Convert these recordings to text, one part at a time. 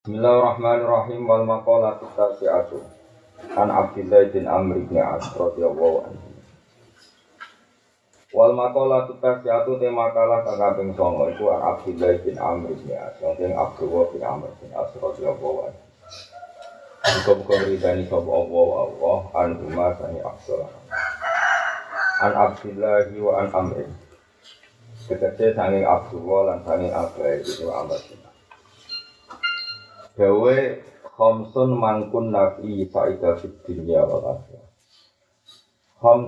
Bismillahirrahmanirrahim. Wal maqalatu tasi'atu. An Abdullah bin Amr bin As radhiyallahu anhu. Wal maqalatu tasi'atu te makalah kang kaping 9 iku an Abdullah bin Amr bin As. Sing Abdullah bin Amr bin As radhiyallahu anhu. Muka-muka ridani sapa Allah Allah an umma sani Abdullah. An Abdullah wa an Amr. Tegese sanging Abdullah lan sanging Abdullah itu Amr. bin Dawe Khamsun mangkun nafi sa'idah fid dunya wal akhirah.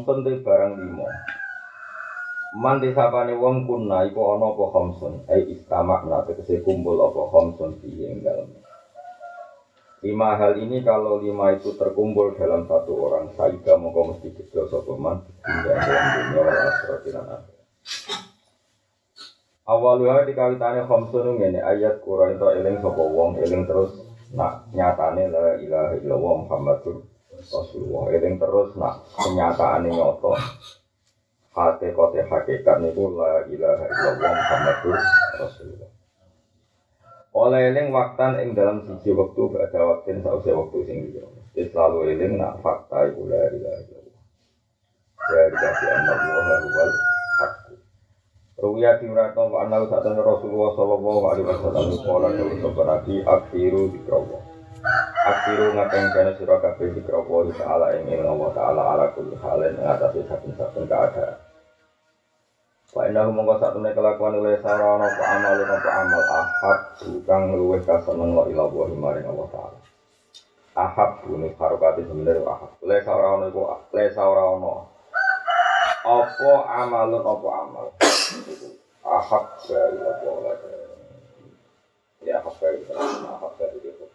Te barang limo. Man disapane wong kunna iku ana apa khamsun? Ai istamak na tegese kumpul apa khamsun ing dalem. Lima hal ini kalau lima itu terkumpul dalam satu orang, saida mongko mesti gede sapa man dunia wal akhirah Awalnya dikawitane khamsun ngene ayat Quran itu eling sapa wong eling terus nak nyatane la ilaha illallah Muhammadur Rasulullah. Eling terus nak kenyataane nyoto hati kote hakikat niku la ilaha illallah Muhammadur Rasulullah. Oleh eling waktan ing dalam siji waktu ada waktu sausi waktu sing liya. Selalu eling nak fakta iku la ilaha illallah. Dari kasih Allah wal Ruya timratno wa anna usatan Rasulullah sallallahu alaihi wasallam. Kala dawu sopa nabi akhiru dikrawa Akhiru ngakeng kena sirah kabeh dikrawa Di ta'ala ingin Allah ta'ala ala kulli halin Ngatasi saben-saben keadaan. Wa inna hu mongko satune kelakuan oleh sarana apa amal apa amal ahab bukan luweh kaseneng wa ila wa maring Allah taala. Ahab ini harokati sebenarnya ahab. Le sarana iku le sarana apa amalun apa amal ahab dari apa lagi ya ahab dari ahab dari itu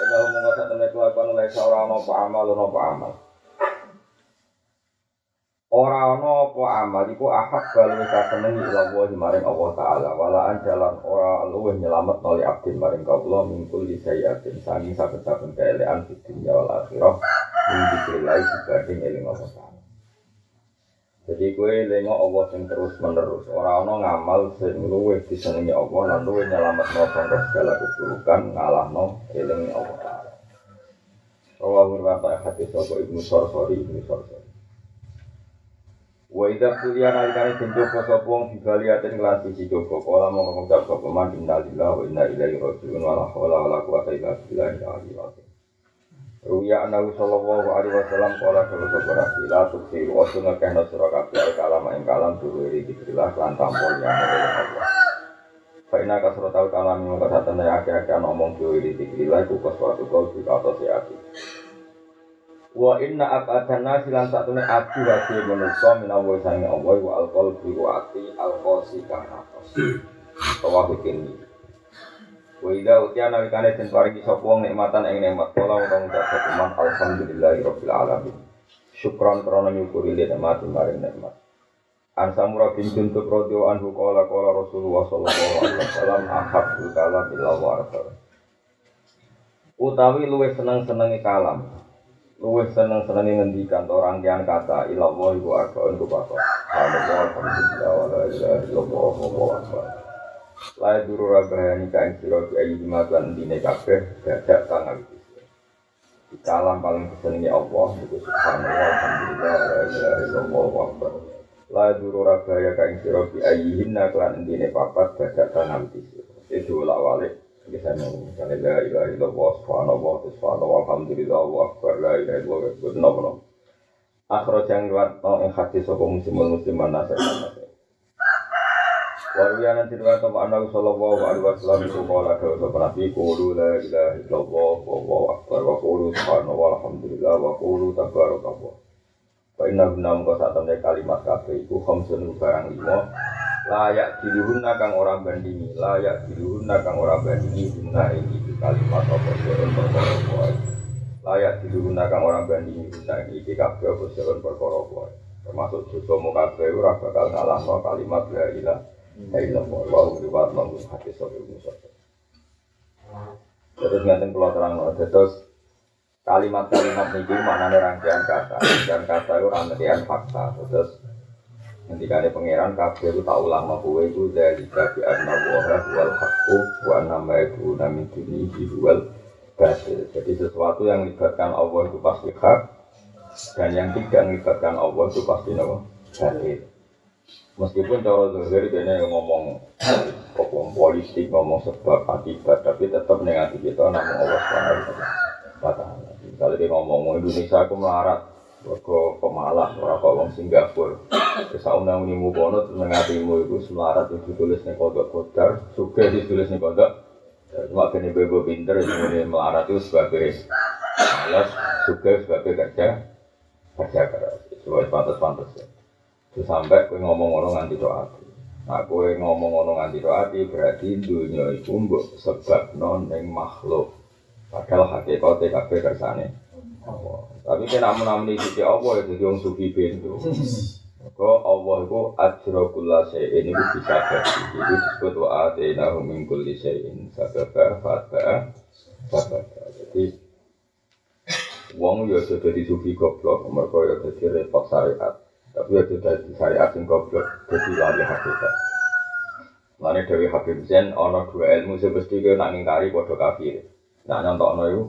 Eka ngomong kata temen kelakuan oleh seorang apa amal apa amal. Orang apa amal iku ahab balu kasenengi ila wa maring Allah taala. Walaan jalan ora luwih nyelamet noli abdin maring kaula mingkul di sayatin sangi saben-saben keelean di dunya wal akhirah dibanding eling Allah taala jadi gue lengok Allah yang terus menerus orang orang ngamal sing luwih disenengi Allah lan luwih nyelamet no segala keburukan ngalah no eling Allah taala. Rawahu riwayat hadis sapa Ibnu Sarsari Ibnu Sarsari Wa idza kuliah nalikane den joko sapa wong bibaliaten kelan sisi joko kala mau ngucap sapa man innalillahi wa inna ilaihi raji'un wa la haula wa la quwata illa azim Ruya anahu sallallahu alaihi wasallam kala kalau sapa nabi la tukhir wa sunna kana sira kabeh kalam ing kalam duwiri dikrilah lan tampol yang Allah. Fa inna kasratal kalam mung kasatane akeh-akeh ngomong duwiri dikrilah ku suatu kau juga atau seati Wa inna abadan nasi lan satune adu hati manusa minawa sange Allah wa alqol bi wa ati alqosi kang nafas. Wa bikin Wa idza utiya nalikane den paringi sapa wong nikmatan ing nikmat kala wong ngucap sapa alhamdulillahi rabbil alamin. Syukran karena nyukuri nikmat maring nikmat. An Samura bin Juntuk radhiyallahu anhu qala qala Rasulullah sallallahu alaihi wasallam ahabbul kalam illa wa Utawi luwih seneng-senenge kalam luwih seneng seneng ngendikan orang yang kata ilallah ibu arba untuk apa alhamdulillah wa la ilaha illallah wa akbar la duru rabahani kain siro bi ayi dimatuan dine kabeh dadak kang di kalam paling kesenengi Allah itu subhanallah alhamdulillah la ilaha illallah wa akbar. La duru rabahaya kain siro bi ayi hinna kelan dine papat dadak kang itu ulah walik bisa misalnya la ilaha illallah subhanallah subhanallah alhamdulillah la ilaha illallah wa nopo nopo akhraj yang hadis sapa muslimun musliman nasir Warwiya nanti riwayat apa anda sallallahu alaihi wasallam itu kala ke sapa nabi qulu la ilaha illallah wa wa akbar wa qulu subhanallah alhamdulillah wa qulu tabarakallah. Fa inna guna mengko sak kalimat kabeh iku khamsun barang lima layak diluhuna kang orang bandingi layak diluhuna kang orang bandingi guna ini kalimat apa sirun perkara layak diluhuna kang orang bandingi guna ini kabeh apa sirun perkara termasuk juga mau kabeh ora bakal ngalah no kalimat la ilaha illallah wa riwayat nang hadis sahih Musa terus ngaten kula terang terus kalimat-kalimat niki maknane rangkaian kata. Dan kata itu rangkaian fakta. Terus Ketika ada pangeran kabeh itu tahu lama kue itu dari kabi anna waha wal hakku wa nama itu nami duni wal batil. Jadi sesuatu yang melibatkan Allah itu pasti hak dan yang tidak melibatkan Allah itu pasti nama batil. Meskipun cara kayaknya yang ngomong ngomong politik, ngomong sebab akibat, tapi tetap negatif kita namun Allah swt. Misalnya dia ngomong Indonesia aku melarat, pemalas ora kok wong Singapura. Wis undang unimu kono terus ngatimu iku semarat itu ditulis ning kodok kodar, suge ditulis ning kodok. Cuma kene bebo pinter ini melarat itu sebagai malas, suge sebagai kerja kerja keras. Sesuai pantas-pantas. Terus sampai kowe ngomong ngono nganti doa. Nah, kowe ngomong ngono nganti doa berarti dunia itu mbok sebab non ning makhluk. Padahal hakikate kabeh kersane. Tapi kena di sisi Allah ya jadi orang sufi bentu. Maka Allah itu ajrokullah syai'in itu bisa berarti Itu disebut wa atina min kulli syai'in sababa fatba sababa. Jadi Wong ya sudah di sufi goblok, mereka ya jadi repot syariat. Tapi ya sudah di syariat yang goblok, jadi lari hakikat. Lainnya Dewi Habib Zain, ono dua ilmu sebesti nak ngingkari bodoh kafir. Nah nyontok itu,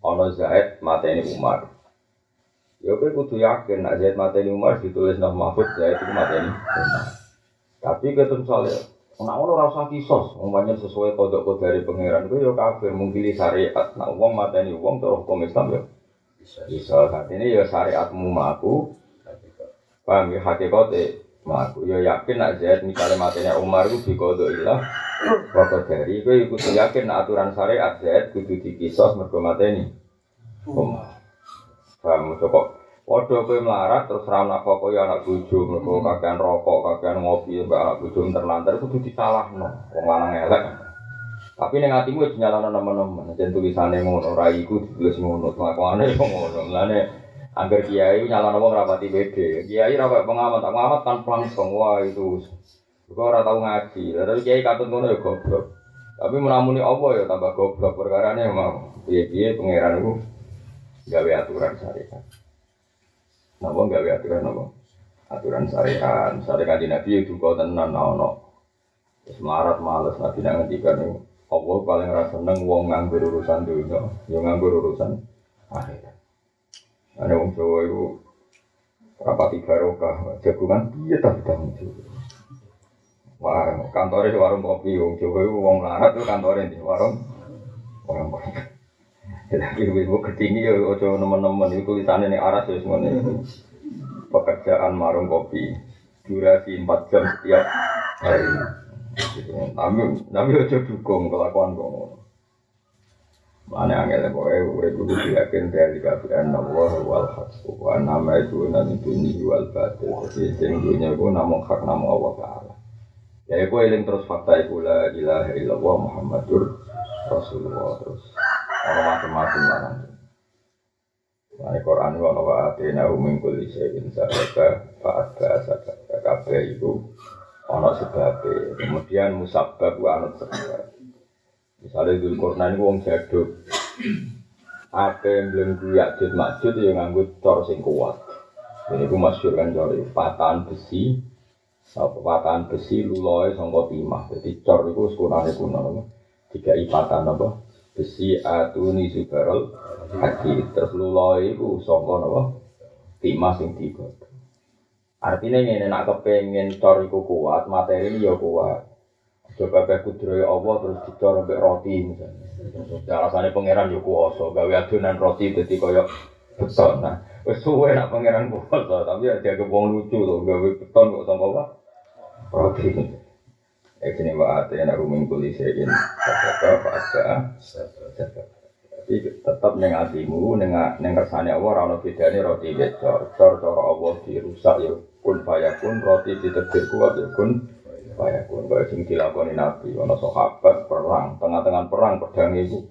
ono Zaid mateni Umar. Ya kowe kudu yakin nek Zaid mateni Umar ditulis nang Mahfud Zaid itu mateni Umar. Tapi ketemu soalnya Nah, ono ora usah kisos, umpamanya sesuai kodok kode dari pangeran itu ya kafir mungkili syariat. Nah, uang mateni uang terus hukum Islam ya bisa. Bisa saat ini ya syariatmu maku, paham ya hakikate maku. Ya yakin nak Zaid misalnya mateni Umar itu di kodok ilah, Bapak dari itu ikut yakin aturan syariat Zaid kudu dikisos mergo mateni Umar. Paham kok Waduh kowe melarat terus ra nak kok ya anak bojo mergo kakean rokok, kakean ngopi mbak anak bojo terlantar kudu disalahno. Wong lanang elek. Tapi ning atimu wis nyalano nemen-nemen. Jen tulisane ngono, ra iku ditulis ngono, kok ngono. Mulane angger kiai nyalano wong rapati pede. Kiai ra kok pengamat, pengamat kan langsung wah itu. Kok ora tau ngaji. Lalu kiai katut ngono ya goblok. Tapi menamuni apa ya tambah goblok perkara ini mau. Piye-piye pangeran iku gawe aturan syariat. Napa gawe aturan napa? Aturan syariat. Misalnya kan Nabi itu kau tenan ono. Terus melarat males Nabi nak ngendikan Allah paling rasa seneng wong nganggur urusan dunia, yo nganggur urusan akhirat. Ada wong Jawa itu rapati barokah, jagungan iya tapi tahu Wah, kantornya warung kopi, wong Jawa itu wong larat itu kantornya di warung warung kopi. Jadi ibu ketinggi ya ojo teman-teman itu tulisannya nih ya semuanya itu pekerjaan marung kopi durasi 4 jam setiap hari. Gitu. Tapi tapi ojo dukung kelakuan kok. Mana angel pokoknya urip kudu diyakin dari kafiran Allah wal haq wa nama itu nanti dunia wal batil. Jadi sing dunia namun hak namun Allah taala. Ya aku eling terus fakta itu la ilaha illallah Muhammadur Rasulullah terus ono macam-macam lah nanti. Nah, Quran itu ono wa'atina uming kulli syai'in sababa fa'adba sababa kabeh itu ono sebabnya. Kemudian musabab wa anut sebab. Misalnya di Quran itu wong jaduk. Apa yang belum duyakjud makjud yang nganggut cor sing kuat. Ini aku masyur kan cor patahan besi. Patahan besi luloi sangka timah. Jadi cor itu sekunane kuno. Tiga ipatan apa? besi atuni subarol haji terus luloi itu songko nopo timah sing tiga artinya ini nak kepengen cor iku kuat materi ini ya kuat coba kayak kudroy Allah terus dicor sampai roti misalnya. Alasannya pangeran ya kuoso gawe adonan roti jadi koyok beton. Nah suwe nak pangeran kuoso tapi ya jaga wong lucu loh gawe beton kok sama apa? Roti. Ekini wa atena rumin kuli sein Sadaka fa'adha Tapi tetap neng atimu Neng, neng Allah Rana bedanya roti becor Cor cor Allah dirusak ya Kun fayakun Roti diterbit kuat ya kun Fayakun Kaya sing dilakoni nabi. Wana sahabat perang. Tengah-tengah perang pedang itu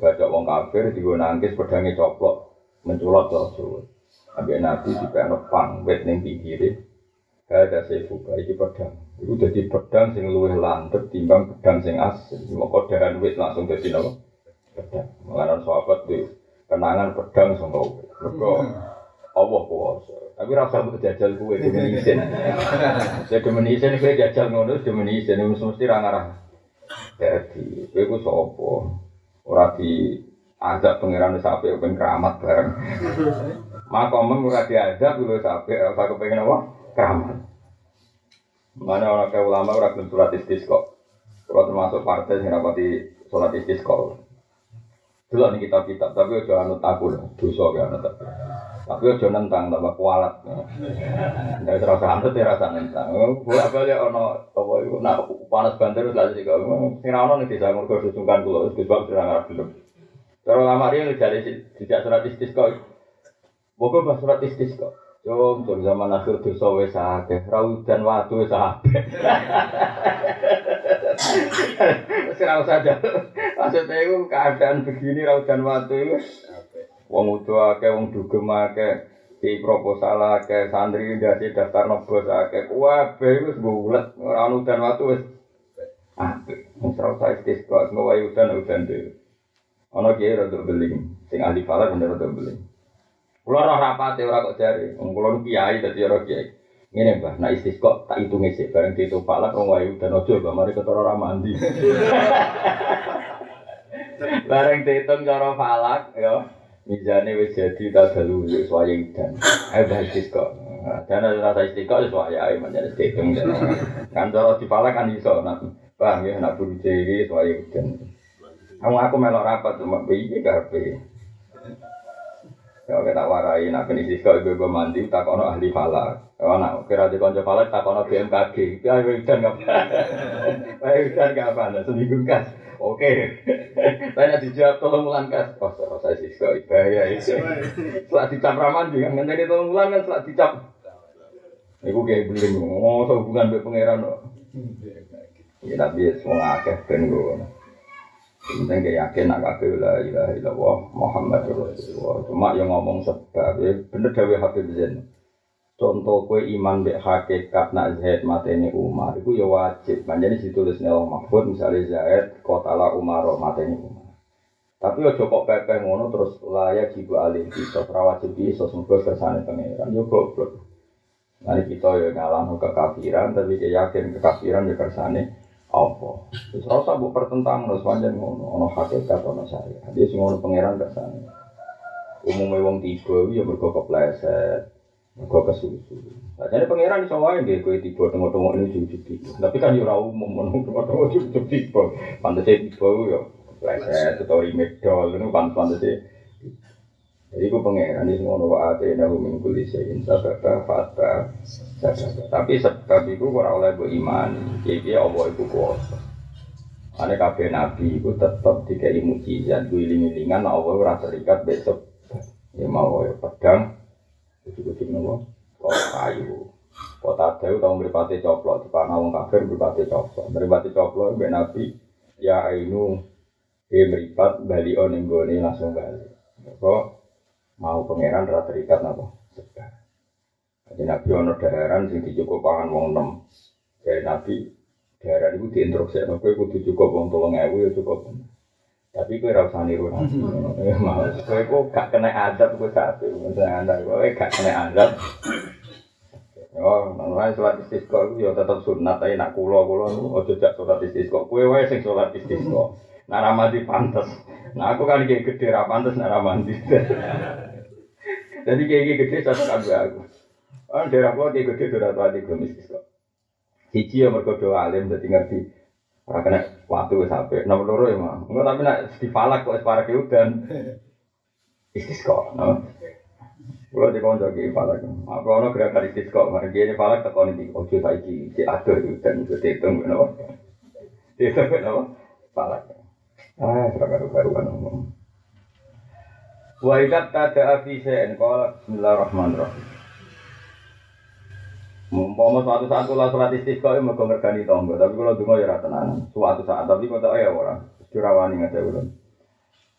Baca wong kafir Digo nangkis pedangnya coplok Menculot terus Ambil nabi di pang Wet neng pinggirnya Ada sefuka Ini pedang. Itu jadi pedang sing luwih landep timbang pedang sing asli. Maka dahan wit langsung jadi nama pedang. Mengenai sahabat di kenangan pedang sama wit. Allah kuasa. Tapi rasa mbok jajal kuwe demen isin. Saya demen isin kowe jajal ngono demen isin mesti ra ngarah. Dadi kowe ku sapa? Ora di azab pangeran wis apik ben keramat bareng. Maka mem ora diazab wis apik ora kepengen apa? Keramat. Mana orang kayak ulama ora gelem surat istisqa. Kalau termasuk partai yang rapati sholat istisqa. Dulu nih kitab-kitab, tapi ojo anut aku dosa ya anut aku. Tapi ojo nentang, tambah kualat. Nggak terasa anut ya rasa nentang. Gue apa ya ono apa itu nak panas banter terus lagi kau. Sing ono nih bisa ngurus susungkan dulu, terus sebab sudah ngarep belum. Kalau lama dia dari sejak surat istisqa. Pokoknya bahas surat istisqa. Jom, jom zaman akhir dosa wis akeh, rau dan watu wis akeh. Saja. Maksudnya itu keadaan begini rau dan watu itu. Wong udo akeh, wong dugem akeh, di proposal akeh, santri dasi daftar nobos akeh, kabeh wis bulet, ora ono udan watu wis apik. Wong serau saya istisqa, ngowahi udan udan dhewe. Ono kiai rada beling, sing ahli falak bener rada beling. Kulo roh rapate ora kok jare. Wong kulo nu kiai dadi ora kiai. Ngene Mbah, nek istisqa tak hitung sik bareng diitung falak wong wae dan ojo Mbah mari ketara ora mandi. bareng diitung cara falak ya. Mizane wis jadi tadalu wis wae udan. Ayo Mbah istisqa. Dan ada rasa istiqo wis wae ae menjadi diitung. Kan cara dipalak kan iso nak Bang ya nak buru iki wae udan. Kamu aku melok rapat cuma piye karepe. Ya kita warai nak kena siswa ibu ibu mandi tak kono ahli falak. Ya nak kira di konco falak tak kono BMKG. Ya ibu dan nggak apa. Ibu dan nggak apa. Seminggu kas. Oke. Tanya dijawab tolong ulang kas. Oh saya siswa bahaya itu. Setelah dicap ramandi kan nanti tolong ulang kan setelah dicap. Ibu kayak beli Oh hubungan be pangeran. Ya tapi semua akeh ben gue. Penting kayak yakin nak kabeh la ilaha illallah Muhammad Rasulullah. Cuma yang ngomong sebab ya bener dawe Habib Zain. Contoh kue iman dek hakikat nak Zaid mateni Umar itu ya wajib. Manjani ditulis nih Allah Mahfud misalnya Zaid kotala Umar mateni Umar. Tapi ojo kok pepeh ngono terus layak jiwa alih kita wajib bisa semoga kersane pangeran yo goblok. Nanti kita ya ngalam kekafiran tapi dia yakin kekafiran ya kersane apa? Terus rasa bu pertentang terus panjang ngono, ono hakikat ono syariat. Dia sing ngono pangeran sana. Umumnya wong tiba, ya mergo kepleset, mergo kesusu. Nah, jadi pangeran iso wae nggih kowe tiba tengok-tengok ini ujug tiba. Tapi kan ora umum ngono tengok-tengok ujug tiba. Pantese tiba yo kepleset atau medal itu pantes-pantese jadi aku pangeran ini semua wa ate nahu min kulli shay'in sababa fata. Tapi sebab itu ora oleh bu iman. Jadi Allah itu kuasa. Ane kabeh nabi itu tetap dikai mukjizat ku iling-ilingan Allah ora terikat besok. Ya mau ya pedang. Kucing-kucing nopo? Kok kayu. Kota Dewi tahu meripati coplok, di panah wong kafir meripati coplok. Meripati coplok, mbak Nabi, ya ainu, dia meripat, bali on langsung balik. Kok mau pangeran rata terikat napa sedar jadi nabi ono daharan sing dicukup pangan wong enam dari nabi daharan itu diinstruksi kowe kudu cukup wong tolong ewu ya cukup tapi ora usah niru nabi mau kowe kok gak kena adab kowe satu misalnya anda kowe gak kena adab Oh, nang sholat istisqa itu ya tetap sunat tapi nak kulo kulo ojo jak sholat istisqa. Kue wae sing sholat istisqa. Nak ramadi pantes. Nah aku kan kayak gede ra pantes nak ramadi. Jadi kayak gede satu kabeh aku. Oh, daerah gua kayak gede daerah tua di belum istisqa. Siji ya mergo alim dadi ngerti. Ora kena waktu wis sampe. Nomor loro ya mah. Enggak tapi nak di falak kok para udan. Istisqa. No? Kalau di konco ki falak. Apa ono gerakan istisqa. Mari dia falak tekoni di ojo saiki di atur udan itu dihitung kenapa. Dihitung kenapa? Falak. Ah, seragam baru-baruan ngomong. Wa idat tada afi sen qala bismillahirrahmanirrahim. Mumpama suatu saat kula salat istisqa ya mergo ngergani tangga, tapi kula donga ya ora tenan. Suatu saat tapi kok ya ora. Dirawani ngate ulun.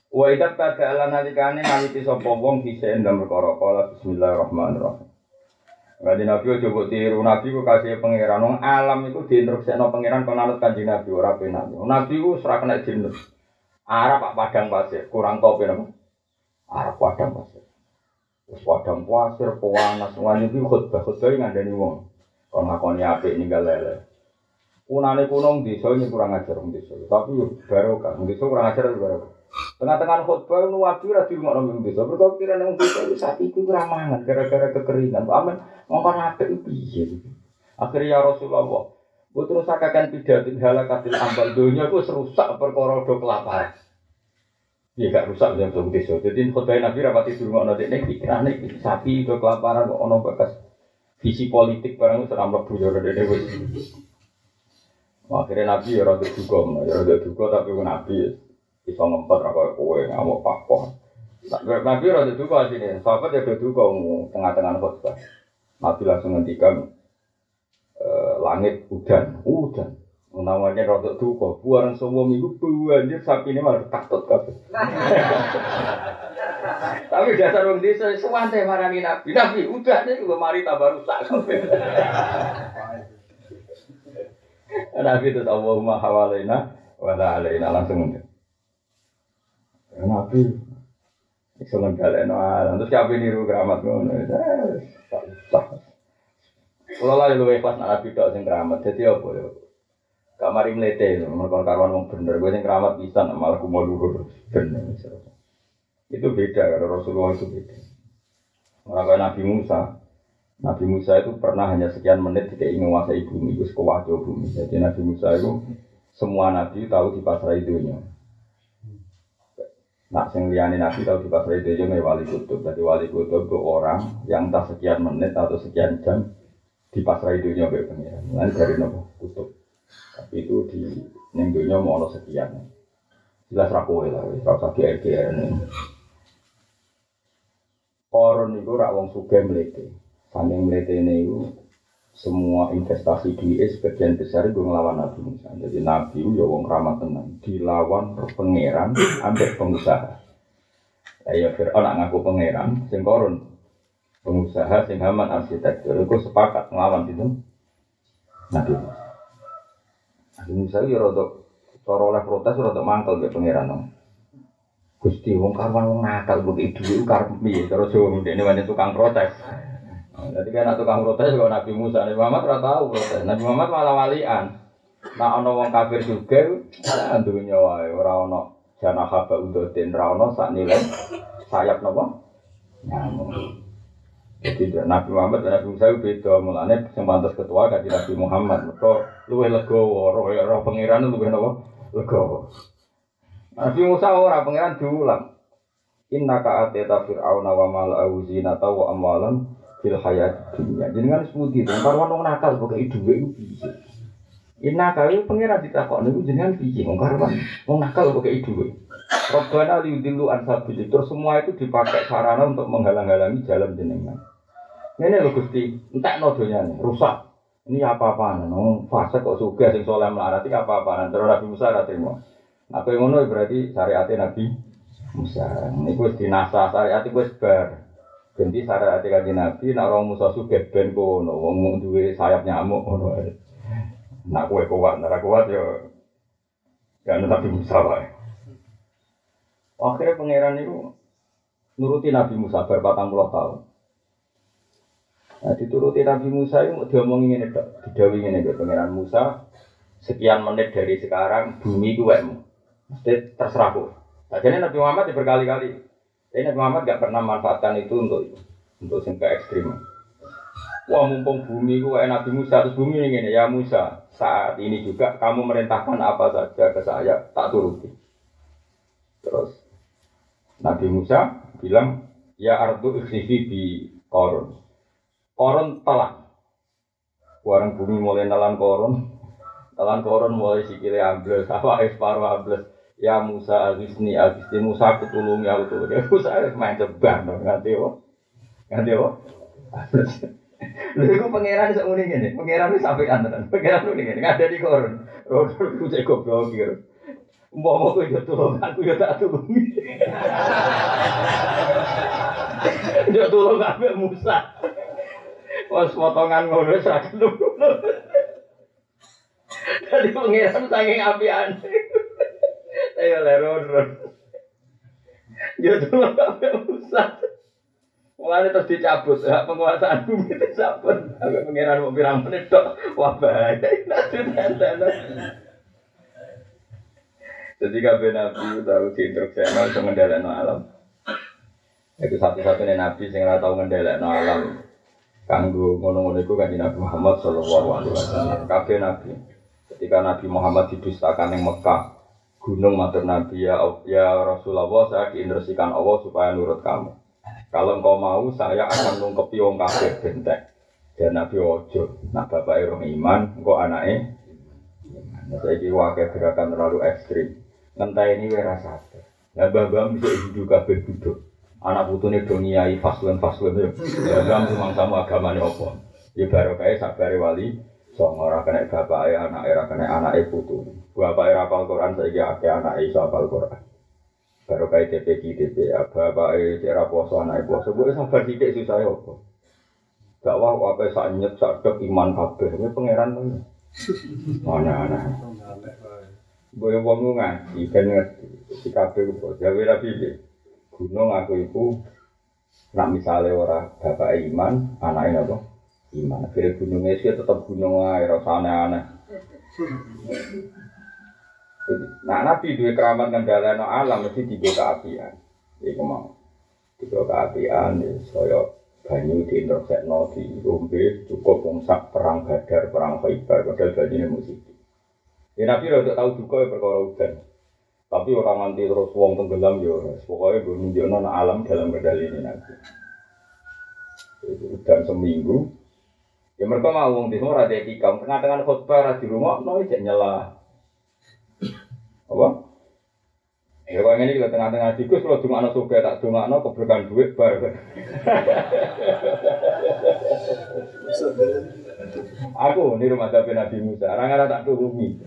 Wa idat tada ala nalikane naliti sapa wong sen dan perkara qala bismillahirrahmanirrahim. Ngaji Nabi ojo mbok tiru, Nabi ku kasih pangeran wong alam iku diinstruksikno pangeran kon anut kanjeng Nabi ora penak. Nabi ku ora kena jinus. Arab pak padang pasir, kurang topi napa? Arab padang pasir. Terus padang pasir, pewanas, semuanya itu khutbah, khutbah yang ada nih wong. Ngakoni apik ninggal lele. Kunane kuno desa ini kurang ajar wong desa. Tapi yo barokah, wong desa kurang ajar barokah. Tengah-tengah khutbah nu wabi ra dirungokno wong desa. Mergo kira nang desa saat iku ora mangan gara-gara kekeringan. Amen ngongkon apik piye. Akhirnya ya Rasulullah, Gue terus akan pidatin halakatil ambal dunia gue serusak perkara do kelaparan. Iya gak rusak jam sebut desa. Jadi khutbah Nabi rapati durung ono dek nek pikiran sapi do kelaparan kok ono bekas visi politik barang itu seram lebu ya dewe. Akhirnya Nabi ya rada duga, ya rada duga tapi Nabi bisa ngempet apa kowe ngamuk pakon. Nabi rada duga sini, sahabat ya rada duga tengah-tengah khutbah. Nabi langsung ngendikan eh, langit udan, udan. Namanya rada duga, buaran semua minggu banjir sapi ini malah takut kabeh. Tapi dasar wong desa suwante marani Nabi. Nabi udah nih gue mari tambah rusak kabeh. Nabi itu Allahumma hawalaina wa la alaina langsung udah. Nabi iso nggalekno alam. Terus kabeh niru keramat ngono. Tak usah. Kalau lah lu ikhlas Nabi tok sing keramat. Jadi apa ya? Gak mari mlete, mergo karuan wong bener. Gue sing keramat bisa malah kumo luhur. Bener. Itu beda kalau Rasulullah itu beda. Maka Nabi Musa, Nabi Musa itu pernah hanya sekian menit tidak ingin menguasai bumi, itu sekewajo bumi. Jadi Nabi Musa itu semua Nabi tahu di pasar dunia. Nah, sing liyane Nabi tahu di pasar itu juga wali kutub. Jadi wali kutub itu orang yang tak sekian menit atau sekian jam di pasar dunia kayak pengiran. Dari nopo kutub. Tapi itu di neng dunia mau ono sekian. Jelas rakowe lah, kalau sakit ini. Koron itu rak wong sugih mlete. Saking mletene itu semua investasi duit sebagian besar itu ngelawan Nabi Musa. Jadi Nabi itu ya wong ramah tenang, dilawan pangeran ambek pengusaha. Ya Fir'aun nak ngaku pangeran, sing koron pengusaha sing Haman arsitektur itu sepakat ngelawan itu Nabi Musa. Musa ya rada cara oleh protes rada mangkel ke pangeran. Gusti wong karwan wong nakal kok itu karep piye terus wong ini banyak tukang protes. Nah, Jadi kan tukang protes kok Nabi Musa, Nabi Muhammad ora tahu protes. Nabi Muhammad malah walian. Nah ana wong kafir juga dunya wae ora ana jana haba udotin ora ana sak nilai sayap napa? Nyamuk. Jadi Nabi Muhammad dan Nabi Musa beda mulane sing pantes ketua kanthi Nabi Muhammad. Mergo luwih legowo, roh roh pangeran luwih napa? Legowo. Nabi Musa ora pangeran diulang. Inna ka ateta fir'auna wa mala'ahu zinata wa amwalan fil hayat dunya. Jenengan sebuti to, karwan wong nakal pokoke dhuwit iku piye. Inna ka iki pangeran ditakok niku jenengan piye wong karwan wong nakal pokoke dhuwit. Robbana liudillu an sabil. Terus semua itu dipakai sarana untuk menghalang-halangi jalan jenengan. Ini lho Gusti, entek no donyane, rusak. Ini apa-apaan, no, fase kok suga sing soleh melarat iki apa-apaan. Terus Nabi Musa terima. Nah, kowe ngono berarti syariatnya Nabi Musa. Niku wis dinasa syariat iku wis bar. Ganti syariat kanjeng Nabi nek orang Musa sugih ben kono, wong duwe sayap nyamuk ngono. Nak kowe kuat, nek kuat yo ya Nabi Musa wae. Akhirnya pangeran itu nuruti Nabi Musa bar 40 tahun. Nah, dituruti Nabi Musa itu diomongin ini, didawi ini, pangeran Musa sekian menit dari sekarang bumi itu wekmu. Mesti terserah kok. Jadi Nabi Muhammad ya berkali-kali. Tapi Nabi Muhammad gak pernah manfaatkan itu untuk untuk sing ekstrim. Wah mumpung bumi ku Nabi Musa terus bumi ini ya Musa saat ini juga kamu merintahkan apa saja ke saya tak turuti. Terus Nabi Musa bilang ya ardu ikhsifi di koron. Koron telan. Warang bumi mulai nelan koron, telan koron mulai sikile ambles, apa separuh ambles. Ya Musa agisni agisni Musa ketulung ya itu dia Musa main ceban dong nganti apa? Nganti apa? Lha iku pangeran sak ngene ngene pangeran wis sampai antenan pangeran ngene ngene ada di koron rodo ku cek goblok iki Umpama kowe yo tulung aku yo tak tulung Yo tulung kabeh Musa Wes potongan ngono wis ra keluk Tadi pangeran saking apian Ayo leron ron. Ya tuh kabeh Musa. Mulane terus dicabut hak penguasaan bumi dicabut. Agak pengiran mau pirang menit tok. Wah bahaya. Jadi kabeh nabi tahu diinstruksikan untuk ngendhalekno alam. Itu satu-satunya nabi sing ora tau ngendhalekno alam. Kanggo ngono-ngono iku kanjeng Nabi Muhammad sallallahu alaihi wasallam. Kabeh nabi. Ketika Nabi Muhammad didustakan yang Mekah, gunung matur Nabi ya, ya Rasulullah saya diinstruksikan Allah supaya nurut kamu. Kalau engkau mau, saya akan nungkepi wong kafir bentek. Dan Nabi Ojo, nah bapak iman, engkau anaknya. Nah, saya wakil gerakan terlalu ekstrim. Ngentai ini wira sadar. Nah, bapak bisa hidup kafir duduk. Anak putune do ngiyai faslun faslun ya. Ya memang sama agamane apa. Ya kayak sabar wali song ora kena bapak anak era kena anak putu. Bapak era apal Quran saiki akeh anak iso apal Quran. Kayak TPG TP, apa apa eh cara puasa anak puasa, gue sabar tidak susah ya apa. Gak wah apa saat nyet saat iman kabeh, ini pangeran tuh. Mana anak. Gue wong ngaji kan ngerti, si kabeh gue jawe rapi deh. Gunung aku iku nak misalnya orang bapak iman, anaknya apa? Iman. Akhirnya gunungnya sih tetap gunung air, rasa aneh-aneh. Nah, Nabi dua keramat ngendhaleno alam mesti tiga keapian. Iku mau. Tiga keapian ya saya banyu di intersekno di rombe cukup ngsak perang badar, perang khaybar, padahal banyune musik. Ya Nabi rada tahu juga ya perkara udan. Tapi orang nanti terus wong tenggelam ya pokoknya gue nunjukno alam dalam kendali ini Nabi. Itu udan seminggu. Ya mereka mau wong di semua ada etika, tengah-tengah khutbah di rumah, no nyela apa? Ya kok ini kita tengah-tengah tikus kalau anak suka tak anak keberkahan duit bar. Aku di rumah tapi Nabi Musa, orang ada tak turuni.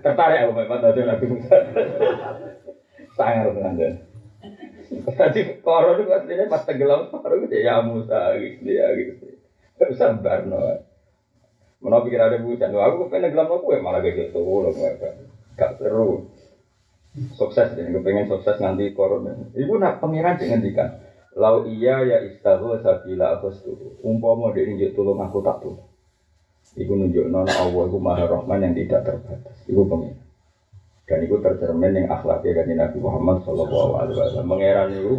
Tertarik aku memang tadi Nabi Musa. Sangat dengan dia. Tadi koron itu aslinya pas tenggelam baru gitu ya Musa gitu ya gitu. Sabar no. Mana pikir ada bujan, aku kepengen gelam aku ya malah kayak gitu, loh gak seru. Sukses deh, kepengen sukses nanti corona. Ibu nak pangeran jangan dikan. Lau iya ya istahu sabila setuju. Umpama dia nunjuk tolong aku tak tuh. Ibu nunjuk nona Allah, ibu maha rahman yang tidak terbatas. Ibu pengen. Dan itu tercermin yang akhlaknya dari Nabi Muhammad Shallallahu Alaihi Wasallam. Mengeran itu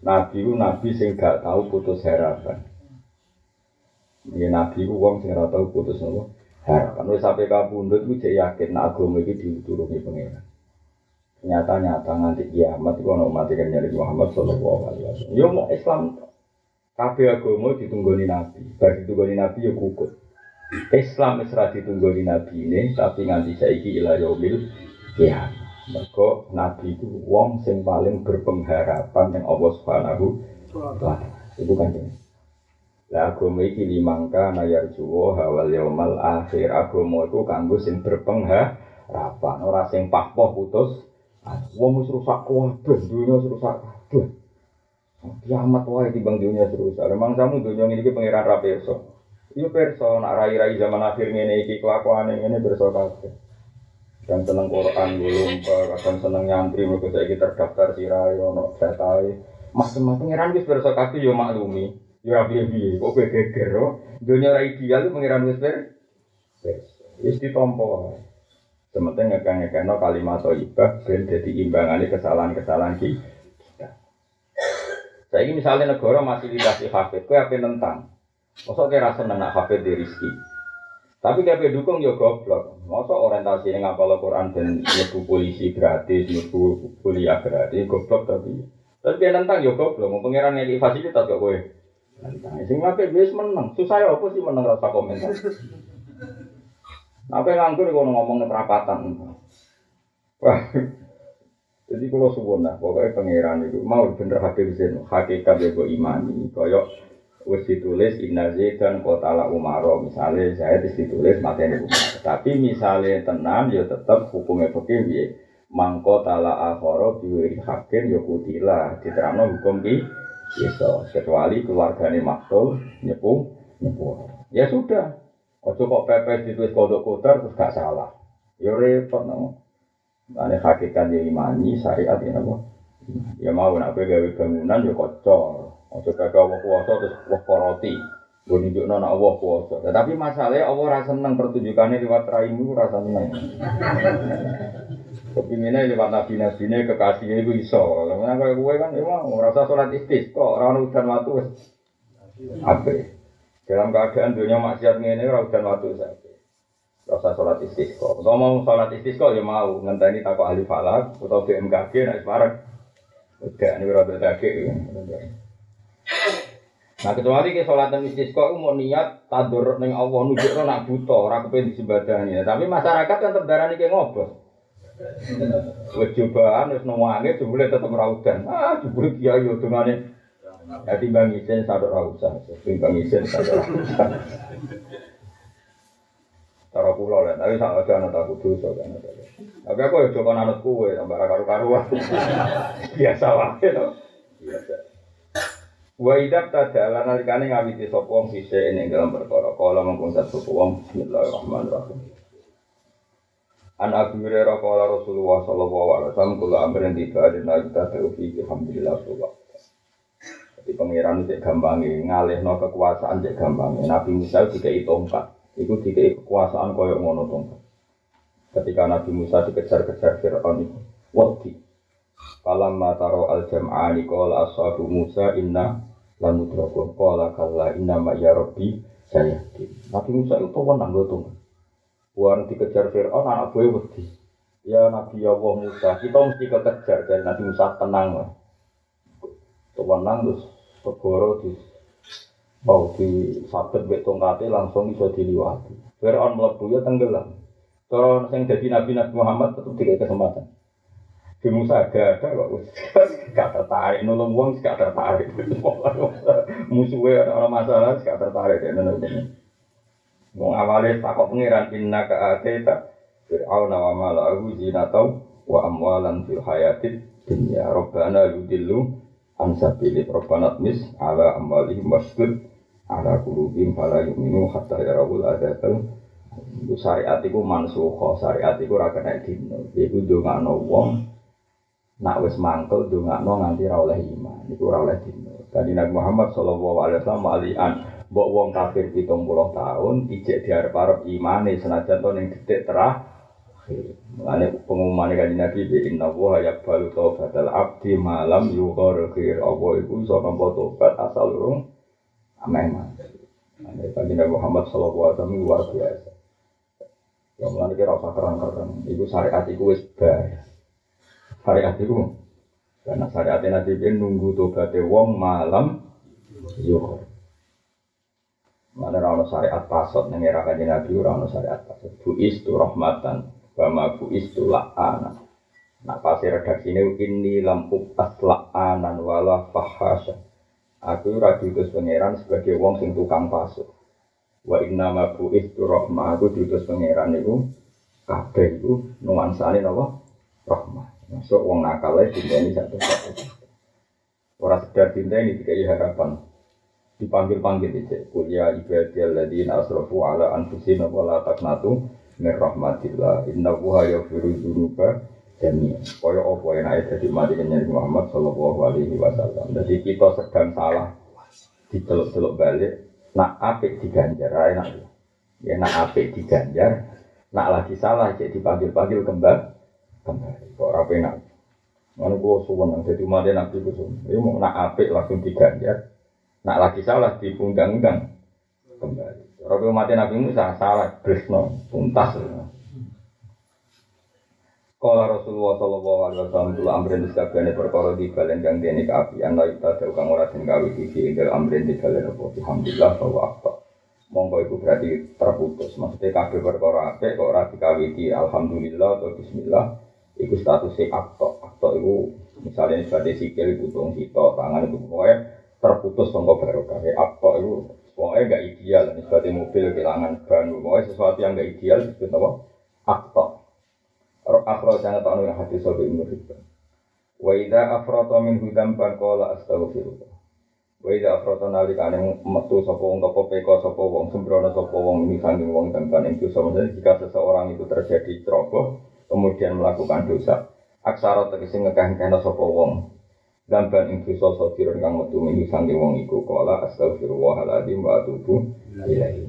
Nabi itu Nabi sing gak tahu putus harapan. Ya nabi ku wong sing ora tau putus nopo. Harapan wis sampe kabundut ku jek yakin agama iki diturunke pangeran. Nyata-nyata nganti kiamat iku ana umat kan nyari Muhammad sallallahu alaihi wasallam. Yo mau Islam kabeh agama ditunggoni nabi. Bar ditunggoni nabi yo kukut. Islam wis ra nabi ini tapi nganti saiki ila yaumil kiamat. Mergo nabi itu wong sing paling berpengharapan yang Allah Subhanahu wa taala. Itu kan ini. Lah agama iki limangka nayar juwo hawal yaumal akhir agama iku kanggo sing berpengharapan ora sing pahpoh putus wong wis rusak kabeh dunya wis rusak kabeh kiamat wae timbang dunya rusak memang kamu dunya ini pangeran ra perso iya perso nak rai-rai zaman akhir ngene iki kelakuan ngene perso kabeh dan seneng Quran belum kadang seneng nyantri mergo saiki terdaftar sirai ono datae macam-macam pangeran wis perso kabeh yo maklumi Ya piye-piye, kok kowe geger oh. Dunia ora ideal pengiran wis ber. Wis ditompo. Sementing ngekang-ngekangno kalimat thayyibah ben dadi imbangane kesalahan-kesalahan kita. Saya ini misalnya negara masih dikasih hafid, kowe apa nentang? Masa kira seneng nak hafid di rizki? Tapi dia dukung ya goblok. Masa orientasi yang ngapal Quran dan nyebu polisi gratis, nyebu kuliah gratis, goblok tapi. Tapi dia nentang ya goblok. Mau pengiran yang fasilitas gak kowe. Nah, sing apik wis menang. Susah ya apa sih menang rasa komentar. Apa yang nganggur kalau ngomong keterapatan. Wah, jadi kalau suwun lah, pokoknya pangeran itu mau bener habis zin, hakikat ya gue imani, koyok wis ditulis dan kota la umaro, misalnya saya ditulis materi umar. Tapi misalnya tenan, ya tetap hukumnya begini, ya. mangko tala akhoro biwiri hakim ya kutilah, diterangno hukum ki Gitu, kecuali keluarganya maktul, nyepu, nyepu. Ya sudah, ojo kok pepes ditulis kodok kotor terus gak salah. Ya repot no. Ane hakikat ya imani, syariat ya nopo. Ya mau nak gawe bangunan ya kocor. Ojo kagak Allah kuasa terus wah koroti. Gue nunjukno nak Allah kuasa. Tetapi masalahnya Allah rasa seneng pertunjukannya lewat raimu rasa seneng. Kepinginnya lewat nabi-nabi ini kekasihnya itu iso. Karena kayak gue kan emang merasa sholat istisqa, orang udan waktu apa? Dalam keadaan dunia maksiat ini orang udan waktu saja. Rasa sholat istisqa. Kalau mau sholat istisqa ya mau ngenteni takut ahli falak atau BMKG naik separang. Udah ini berada dake. Nah kecuali ke sholat istisqa mau niat tadur neng Allah nunjuk nak buta, orang kepengen disembadani. Tapi masyarakat kan terdarah nih kayak ngobrol. Wis cobaan wis newange jebule tetep ora udan. Ah jebule kiai yo dongane. Ya timbang isin sadok ora usah. Timbang isin sadok ora usah. Cara kula lah, tapi sak aja ana tak kudu iso kan. Tapi aku yo coba anut kowe tambah karu-karuan. Biasa wae to. Biasa. Wa idab tadala nalikane ngawiti sapa wong sise ing dalam perkara kala mengkon sapa wong bismillahirrahmanirrahim. An Abu Hurairah qala Rasulullah sallallahu alaihi wasallam kula amrin tiba dina kita taufi alhamdulillah. Jadi pangeran itu gampangi ngalihno kekuasaan cek gampangi. Nabi Musa dikai tongkat, itu dikai kekuasaan koyo ngono tongkat. Ketika Nabi Musa dikejar-kejar Fir'aun itu, wadi. Falam mataro al jam'ani qala ashabu Musa inna lamudrakun qala kalla inna ma ya rabbi saya. Nabi Musa itu wenang go tongkat. Buang dikejar Fir'aun anak gue. Ya Nabi Allah Musa, kita mesti kekejar dan Nabi Musa tenang lah. Tenang terus segoro di mau di sabet bek tongkate langsung bisa diliwati. Fir'aun melebu ya tenggelam. Kalau yang jadi Nabi Nabi Muhammad tetap tiga kesempatan. Di Musa gak ada kok, gak tertarik nolong uang, gak tertarik. Ada orang masalah, gak tertarik ya nolong. Mau awalnya takut pengiran inna ke ateta Fir'aun wa malahu zinatau wa amwalan fil hayatid dunya Rabbana yudillu ansabili Rabbana tmis ala amwalihim wasdud ala kulubim fala yu'minu hatta yarawul adabal itu syariat itu mansuho syariat itu rakan kena dino itu dongakno wong nak wis mangkel dongakno nganti ra oleh iman itu ra oleh dino Tadi Nabi Muhammad sallallahu alaihi wasallam alian Mbok wong kafir pitung puluh tahun, ijek diarep-arep imane senajan to ning detik terakhir. Mulane pengumuman kanjeng Nabi bi inna wa yaqbalu taubatal abdi malam yughfir apa iku iso nampa tobat asal urung ameh mati. Ane kanjeng Nabi Muhammad sallallahu alaihi wasallam luar biasa. Ya mulane kira usah kerang-kerang, iku syariat iku wis bar. Syariat iku karena syariat Nabi nunggu tobaté wong malam yughfir. Mana rano syariat pasot neng era kajian nabi rano syariat pasot. Buis tu rahmatan, bama buis tu la'ana. Nah pasir redaksi ini ini lampu tas la'anan wala fahasya. Aku radu diutus pangeran sebagai wong sing tukang pasut. Wa inna ma buis tu rahmah aku diutus pangeran itu kabeh itu nuansane napa rahmah. Masuk wong nakal cinta ini satu satu. Orang sedar cinta ini dikai harapan dipanggil-panggil itu kuliah ibadiyal ladina asrafu ala anfusina wa la min rahmatillah inna wuha yaghfiru dzunuba jami'an. Kaya apa ayat dari mati kenyari Muhammad sallallahu alaihi wasallam. Jadi kita sedang salah diceluk-celuk balik nak apik diganjar enak ya nak apik diganjar nak lagi salah jadi dipanggil-panggil kembali kembali. Kok ora penak? Mana gue suwon, jadi umatnya nabi gue suwon. Ini mau nak apik langsung diganjar, Nak lagi salah di undang-undang kembali. Orang mati Nabi Musa salah, Krisno, tuntas. Kala Rasulullah sallallahu alaihi wasallam kula amrin disabane perkara di balen kang dene kaapi ana ita dhewe kang ora den gawe iki ing amrin di balen apa alhamdulillah bahwa apa monggo iku berarti terputus maksudnya kabeh perkara apik kok ora dikawiti alhamdulillah atau bismillah iku statusnya akto akto iku misalnya sebagai sikil butuh sito tangan itu pokoknya terputus tonggo barokah. Ya, apa itu pokoknya gak ideal. Seperti mobil kehilangan ban. Pokoknya sesuatu yang gak ideal disebut apa? Akta. Akhro jangan tahu yang hati sobi ibnu Hibban. Wa idha afroto min hudam ban kola astaghfirullah. Wa idha afroto nalikane metu sopo wong topo peko sopo wong sembrono sopo wong ini sangking wong dan ban itu sebenarnya jika seseorang itu terjadi ceroboh kemudian melakukan dosa aksara tegesi ngekah-ngekah sopo wong dan ban ing dosa sadiran kang metu minggu sange wong iku kala astagfirullahaladzim wa atubu ilaihi.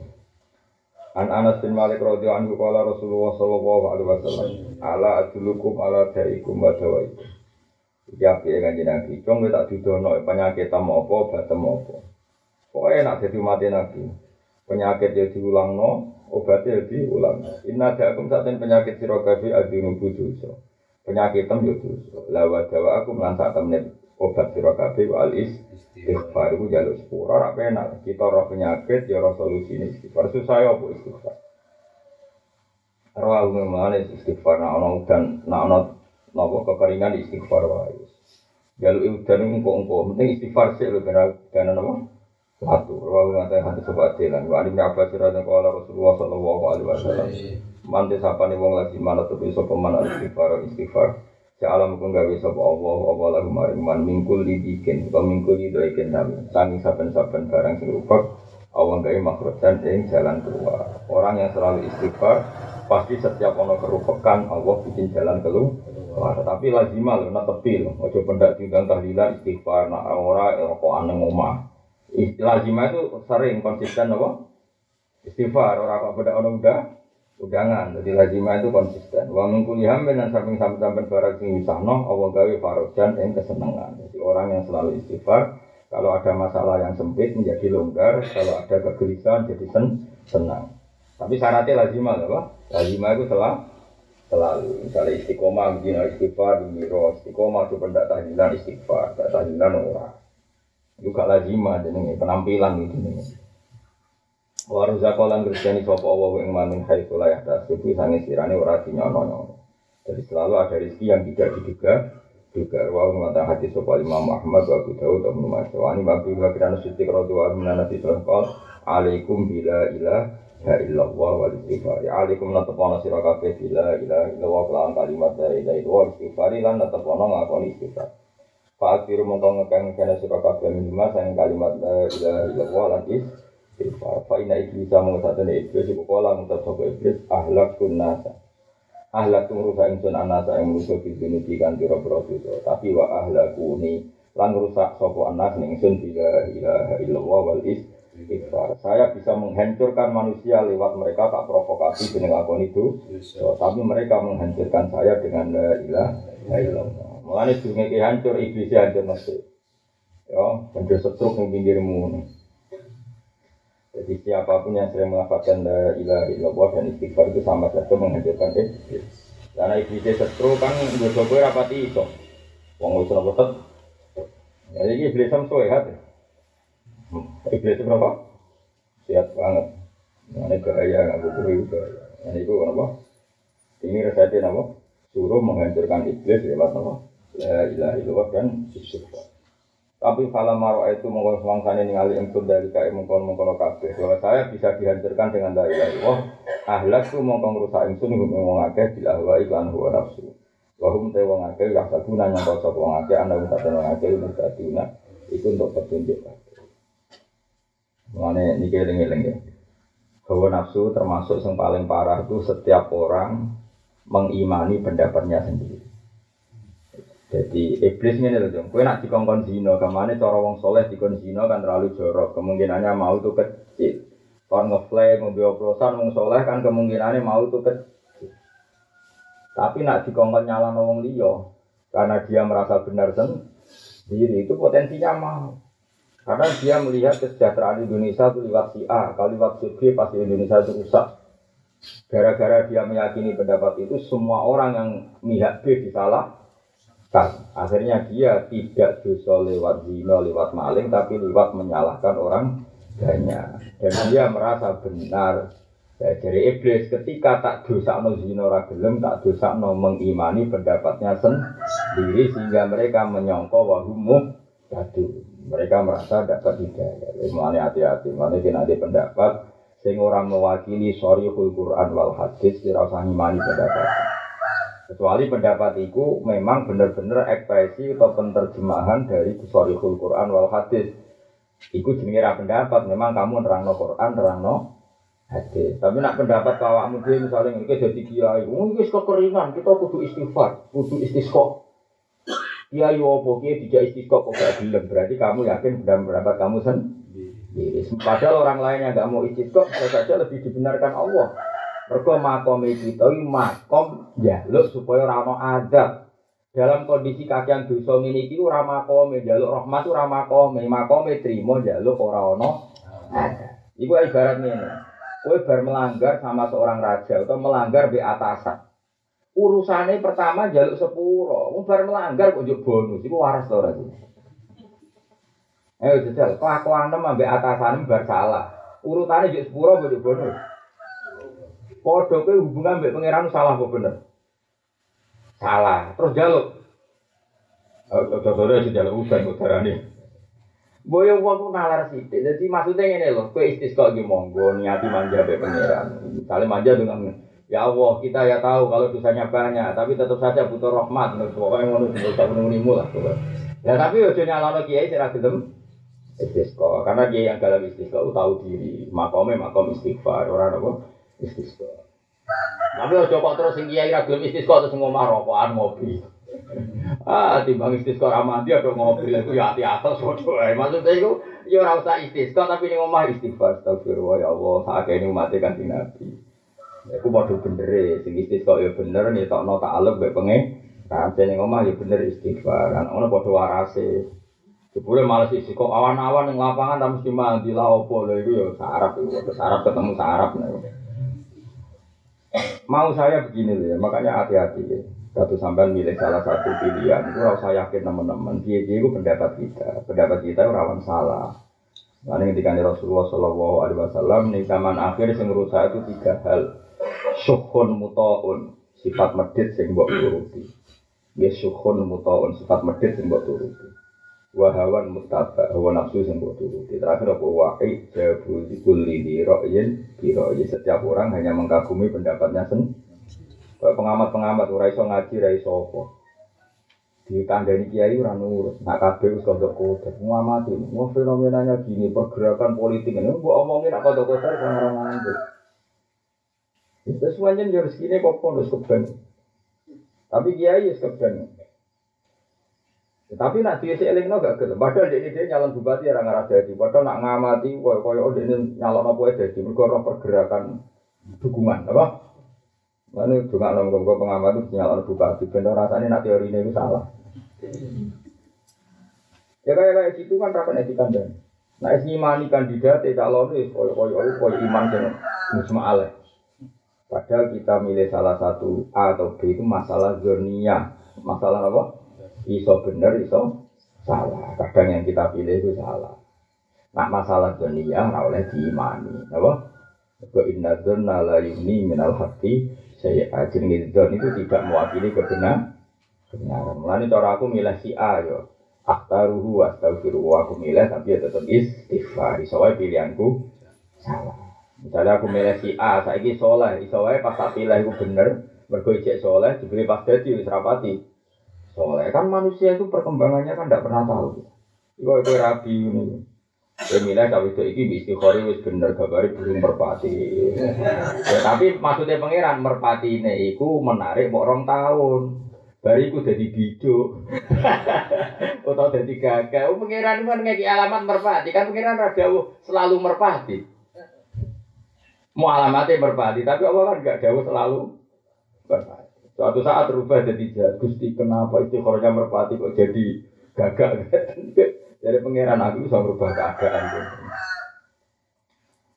An Anas bin Malik radhiyallahu anhu qala Rasulullah sallallahu alaihi wasallam ala adulukum ala daikum wa dawaikum. Ya piye kanjeng Nabi. Cong tak didono penyakit tam apa batem apa. Pokoknya nak jadi mati Nabi. Penyakit ya diulang no obatnya ya diulang Inna da'akum saat penyakit sirogabi adinubu dosa. Penyakit tem yo dosa. Lawa dawa aku melansak temen obat sira kabeh wal istighfar iku jaluk sepuro ora penak kita roh penyakit ya roh solusine istighfar susah ya apa istighfar Rawa memane istighfar nak ana udan nak ana napa kekeringan istighfar wae. Jaluk udan engko-engko penting istighfar sik lho ben dan napa? Satu, rawa ngate hati sobat jalan. Wa alim apa sirane kala Rasulullah sallallahu alaihi wasallam. Mante sapane wong lagi mana tuh bisa pemana istighfar istighfar. Alam pun gawe sapa Allah apa lagu maring man mingkul dibikin atau mingkul didoiken kami. Sangi saben-saben barang sing rupak Allah gawe makhluk dan ing jalan keluar. Orang yang selalu istighfar pasti setiap ono kerupakan Allah bikin jalan keluar. Tapi lazimah lho, nak tepi lho. Ojo pendak tinggal tahlilan istighfar, nak ora kok aneh ngomah. Lazimah itu sering konsisten apa? Istighfar, orang kok beda ono udah udangan. Jadi lazimah itu konsisten. Wa hammin dan samping samping barang sing wisahno Allah gawe farojan yang kesenangan. Jadi orang yang selalu istighfar kalau ada masalah yang sempit menjadi longgar, kalau ada kegelisahan jadi sen senang. Tapi syaratnya lazimah apa? Lazimah itu selalu selalu misalnya istiqomah begini istighfar miro istiqomah itu pendak tahlilan istighfar tak tahlilan orang juga lazimah jadi penampilan gitu Waru zakolan kristiani sopo Allah yang mamin hai sulayah tasibu sangi sirane ora dinyono Jadi selalu ada rezeki yang tidak diduga juga wa mengatakan hati sopo Imam Muhammad wa Abu Dawud wa Ibnu Majah. Wa ani mabi wa kirana siti radhiyallahu anhu nabi sallallahu alaikum bila ilaha illallah wa istighfar. Alaikum natapana sira kabeh bila ilaha illallah kelawan kalimat la ilaha illallah istighfar lan natapana ngakoni istighfar. Fa'at biru mongkong ngekang kena sira kabeh minima sayang kalimat la ilaha illallah lan istighfar istighfar. Fa inna iblis sama satu iblis ibu kola ngutat sopo iblis ahlak kun nasa. Ahlak tu merusak ingsun anasa yang merusak di dunia kan piro piro itu. Tapi wa ahlak kuni lan rusak sopo anas ning ingsun bila ilaha illallah wal istighfar. Saya bisa menghancurkan manusia lewat mereka tak provokasi dengan lakon itu. So, tapi mereka menghancurkan saya dengan la ilaha illallah. Mulane dunia hancur iblis hancur nasi. Ya, hancur setruk ning pinggirmu. Jadi siapa pun yang sering melakukan la ilaha illallah dan istighfar itu sama saja menghancurkan iblis. Karena iblis setru kan gue coba rapati itu. Wong wis ora betet. Jadi iblis sam sehat. Iblis berapa? Siap banget. Ini gaya nggak butuh juga. Ini itu apa? Ini resepnya apa? Suruh menghancurkan iblis lewat apa? La ilaha illallah dan istighfar. Tapi kalau maro itu mengkon semangsane ningali ingsun dari kae mengkon mengkon kabeh. Bahwa saya bisa dihancurkan dengan la ilaha illallah. Ahlak tu mongkon rusak ingsun wong akeh bila wa iklan huwa nafsu. Wa hum te wong akeh ya sabuna nyangka sapa wong akeh ana wong sate wong akeh wong saduna. Iku untuk petunjuk. Mane niki eling-eling ya. Nafsu termasuk yang paling parah itu setiap orang mengimani pendapatnya sendiri. Jadi iblis ini loh dong. Kue nak dikongkon zino, ke mana cara wong soleh dikon zino kan terlalu jorok. Kemungkinannya mau tuh kecil. Kalau ngeflame, mobil oplosan, wong soleh kan kemungkinannya mau tuh kecil. Tapi nak dikongkon nyala wong liyo, karena dia merasa benar sendiri itu potensinya mau. Karena dia melihat kesejahteraan Indonesia itu lewat si A, kalau lewat si B pasti Indonesia itu rusak. Gara-gara dia meyakini pendapat itu, semua orang yang mihak B disalah, Akhirnya dia tidak dosa lewat zina, lewat maling, tapi lewat menyalahkan orang banyak. Dan dia merasa benar. Ya, dari iblis ketika tak dosa no zina ragelem, tak dosa no mengimani pendapatnya sendiri sehingga mereka menyongko wahumu jatuh. Mereka merasa dapat hidayah. Mulanya hati-hati, mulanya nanti pendapat sing orang mewakili sorry Quran wal hadis tidak usah ngimani pendapat. Kecuali pendapat itu memang benar-benar ekspresi atau penerjemahan dari Sorihul Quran wal Hadis. Iku jenis pendapat, memang kamu nerangno Quran, nerangno hadis. Tapi nak pendapat kawak mudi misalnya ini jadi kiai, oh ini kekeringan, kita kudu istighfar, kudu istisqo. Kiai opo kiai tidak istisqa kok gak gelem berarti kamu yakin benar pendapat kamu sendiri. Padahal orang lain yang gak mau istisqa bisa saja lebih dibenarkan Allah. Mergo makom kita makom jaluk supaya ora ono adab. Dalam kondisi kakian dosa ngene iki ora makome jaluk rahmat ora makome, makome trimo jaluk ora ono adab. Iku ibarat ngene. Kowe bar melanggar sama seorang raja atau melanggar be atasan urusannya pertama jaluk sepuro, bar melanggar kok juk bonus, itu waras to ora Ayo jajal, kelakuan ambek atasan bar salah. Urutannya sepuro kok bonus. Padha kowe hubungan mbek pangeran salah kok bener. Salah, terus jaluk. Oh, sore sih jaluk udan udarane. Boyo wong ku nalar sithik. Dadi maksudnya ngene lho, kowe istisqa iki monggo niati manja mbek pangeran. Misalnya manja dengan Ya Allah, kita ya tahu kalau dosanya banyak, tapi tetap saja butuh rahmat. Pokoknya ngono sing usah menunggu lah. Ya tapi ojo nyalono kiai sira gelem istisqa. Karena kiai yang dalam istisqa tahu diri, makome makom istighfar, orang apa istisqa. Tapi ojo kok terus sing kiai ra gelem terus ngomah rokokan ngopi. Ah, timbang istisqa ra mandi ada ngopi itu ya hati atas padha ae. Maksudnya itu ya ora usah istisqa tapi ning omah istighfar, astagfirullah ya Allah, sakene umat kan Nabi. Iku padha bener e, sing istisqa ya bener ngetokno ta'alluq mbek pengen. Kan ning omah ya bener istighfar. Kan ono padha warase. Jebule males isi kok awan-awan yang lapangan tak mesti mandi lah opo lho iku ya sarap iku sarap ketemu sarap nah. Mau saya begini loh ya, makanya hati-hati ya. Satu sampai milih salah satu pilihan, itu harus saya yakin teman-teman. Dia itu pendapat kita, pendapat kita rawan salah. Lalu ketika Rasulullah Shallallahu Alaihi Wasallam nih zaman akhir yang saya itu tiga hal suhun mutaun sifat medit sing mbok turuti ya suhun mutaun sifat medit sing mbok turuti wahawan mustaba hawa nafsu sing mbok turuti. Terakhir apa? Wa'i jabu kulli di ra'yin bi setiap orang hanya mengkagumi pendapatnya sendiri pengamat-pengamat ora iso ngaji ora iso apa? Ditandani kiai ora nurut. Nak kabeh wis kodok kodok. Ngamati. Fenomenanya gini pergerakan politik ini. Mbok omongin nak kodok kodok orang orang itu semuanya jadi segini kok pondok keben. Tapi kiai ya keben. Tapi nak dia si no gak gelem. Padahal dia dia nyalon bupati orang arah jadi. Padahal nak ngamati, koyo koyo dia ini nyalon apa jadi. Mereka pergerakan dukungan, apa? Lalu juga nong gue pengamat itu nyalon bupati. Bener rasanya nak teori ini salah. Ya kayak kayak situ kan rapat etika dan. Nah, es ngimani kandidat, tidak calon itu koyo koyo koyo iman jangan musma. Padahal kita milih salah satu A atau B itu masalah zonia. Masalah apa? Iso bener, iso salah. Kadang yang kita pilih itu salah. Nah masalah zonia oleh diimani. Apa? Ke inna zonna la yuni minal hati saya ajin itu tidak mewakili kebenaran. Kebenaran. Mulanya cara aku milih si A yo. Aktaruhu astagfirullah aku milih tapi ya tetap istighfar. Soalnya pilihanku salah. Misalnya aku milih si A, saya ini soleh, iso wae pas tak pilih aku bener, soleh, dibeli pas dadi wis rapati. Soleh kan manusia itu perkembangannya kan tidak pernah tahu. Iku itu rabi ini. Dia milih tapi itu iki bisa khori wis bener gabari burung merpati. Ya, tapi maksudnya pangeran merpati ini iku menarik mau orang tahun. Bariku jadi biduk. Atau jadi gagah. Oh, pangeran kan ngeki alamat merpati. Kan pangeran rada selalu merpati. Mau alamatnya merpati, tapi Allah kan gak jauh selalu merpati. Suatu saat berubah jadi jahat. Gusti kenapa istiqorohnya merpati kok jadi gagal? jadi pangeran aku bisa merubah keadaan.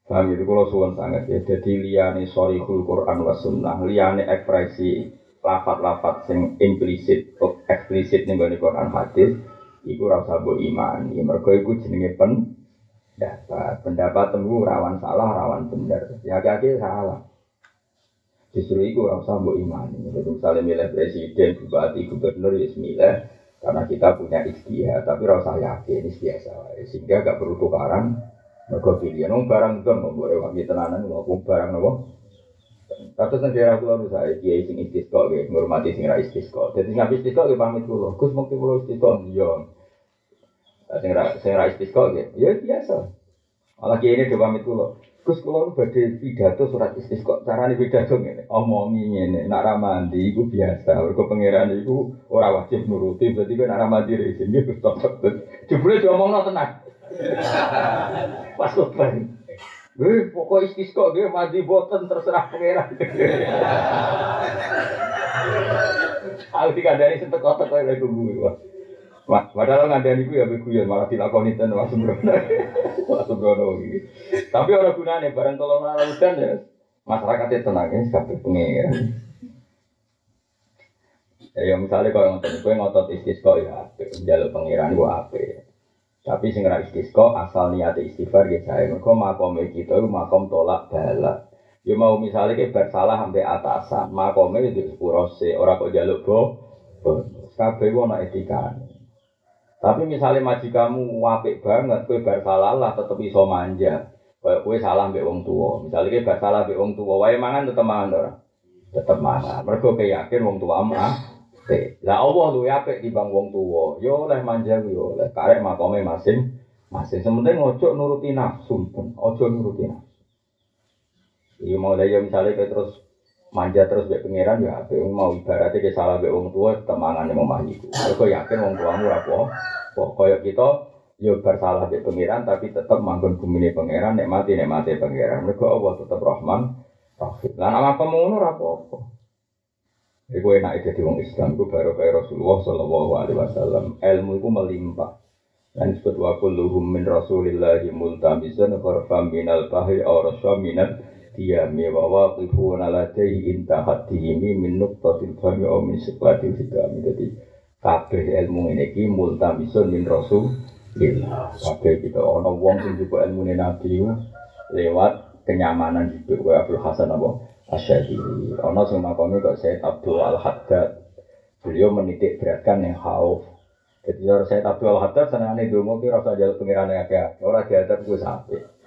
Paham itu kalau suwon sangat ya. Jadi liane sorihul Quran wa sunnah, liane ekspresi lafat-lafat yang implisit, eksplisit nih Quran hadis, iku rasa bu iman. Mereka iku jenenge pen pendapat. Pendapat temu rawan salah, rawan benar. Ya kaki salah. Justru itu rasa mbok imani. Jadi misalnya milih presiden, bupati, gubernur, ya milih karena kita punya istilah, tapi rasa yakin ini biasa sehingga gak perlu tukaran mereka pilihan oh, barang itu mau boleh wangi tenanan mau barang nopo Kata negara kula saya kiai sing istisqa nggih ngurmati sing ra istisqa. Dadi sing istisqa nggih pamit kula. Gus mungkin kula istisqa iya. Sing ra sing ra istisqa gitu. Ya biasa. Malah kiai ini coba pamit kula. Gus kalau badhe pidato surat istisqa, carane pidato ngene, omongi ngene, nak ra mandi iku biasa, mergo pangeran iku ora wajib nuruti, berarti kan nak ra mandi rezeki nggih Gus tok. Jebule diomongno tenang. Pas ben. Eh, pokok istisqa nggih mandi boten terserah pangeran. Aku dikandani sentek otak kowe lek tunggu. Wah, padahal ngandani ku ya beguyon malah dilakoni ten wah sembrono. Wah sembrono iki. Tapi ora gunane bareng tolong udan ya masyarakat tenang ya kabeh pengen. Ya misalnya kalau ngotot gue ngotot istisqo ya apik, njaluk pangeran gua apik. Tapi sing istisqo asal niat istighfar ya saya mergo makom kita itu makom tolak bala. Ya mau misalnya kayak bersalah sampai atasan, makomnya itu sepuro se, orang kok jaluk bo, kabeh ana etikane. Tapi misalnya kamu wapik banget, kue bar salah lah tetep iso manja. Kayak kue salah mbek wong tua. Misalnya kue bar salah wong tua, wae mangan tetep mangan? Tetep mangan. Mergo yakin wong tua mah. Lah Allah luwe apik bang wong tua. Yo oleh manja yo oleh karek makome masing masing. Sementing ojo nuruti nafsu ojo nuruti nafsu. Iya mau ya misalnya kayak terus manja terus mbek pangeran ya apik mau ibaratnya ke salah mbek wong tua temangan yang memahiku. Mergo yakin wong tuamu ora Kok koyo kita yo bersalah di pangeran tapi tetap manggon bumi ini pangeran nek mati nek mati pangeran mereka Allah tetap Rahman Rahim lan apa ngono ora apa-apa Iku enak jadi wong Islam, iku baru kayak Rasulullah Sallallahu Alaihi Wasallam. Ilmu itu melimpah. Dan disebut wa kulluhum min Rasulillahi multamisan kharfam minal bahri aw rasya minal diyami wa waqifuna ladaihi intahat dihimi min nuqtatil fahmi aw min siklatil hikami. Jadi kabeh ilmu ini ki multamisun min rasul kabeh kita ana wong sing juga ilmu nabi lewat kenyamanan hidup wa Abdul Hasan apa? Asyadili ana sing makome kok Said Abdul Al Haddad beliau menitik beratkan yang hauf jadi Said Abdul Al Haddad senengane donga ki rasa jaluk pengiran akeh ora diadab gue sampai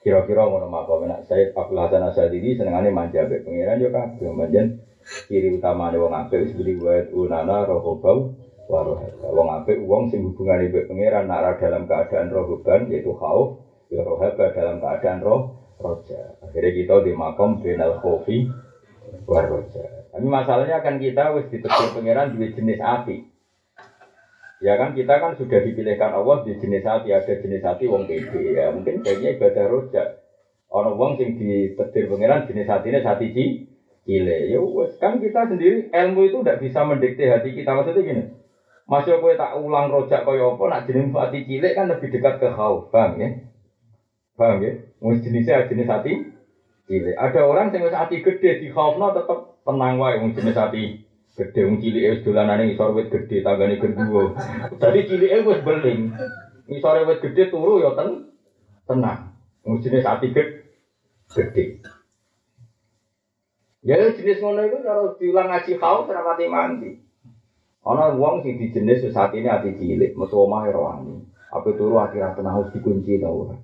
kira-kira ngono makome nek Said Abdul Hasan Asyadili senengane manja be pengiran yo kabeh manjen. Ciri utama wong apik beli wae unana rohobau warohaba wong apik wong sing hubungane mbek pangeran nak dalam keadaan rohoban yaitu khauf ya rohaba dalam keadaan roh roja. Akhirnya kita di makom benal khofi waroja. Tapi masalahnya kan kita wis ditegur pangeran dua jenis api Ya kan kita kan sudah dipilihkan Allah di jenis hati ada jenis hati wong pede ya mungkin kayaknya ibadah rojak orang wong sing ditetir pangeran jenis hatinya hati ci Ile, ya wes kan kita sendiri ilmu itu tidak bisa mendikte hati kita maksudnya gini. Masih aku tak ulang rojak kaya apa, nak jenis hati cilik kan lebih dekat ke khauf, paham ya? Paham ya? Mus jenisnya jenis hati cilik. Ada orang yang hati gede di khaufna tetap tenang wae mus jenis hati gede wong cilik wis dolanane ngisor wit gede tanggane gendruwo. Dadi cilike wis beling. Ngisore wit gede turu ya ten tenang. Jenis hati gede. Ya jenis ngono itu kalau diulang ngaji kau terapati mandi. Ana wong sing di jenis saat ini hati cilik, metu omah rohani. Apa turu hati ra tenang harus dikunci ta ora.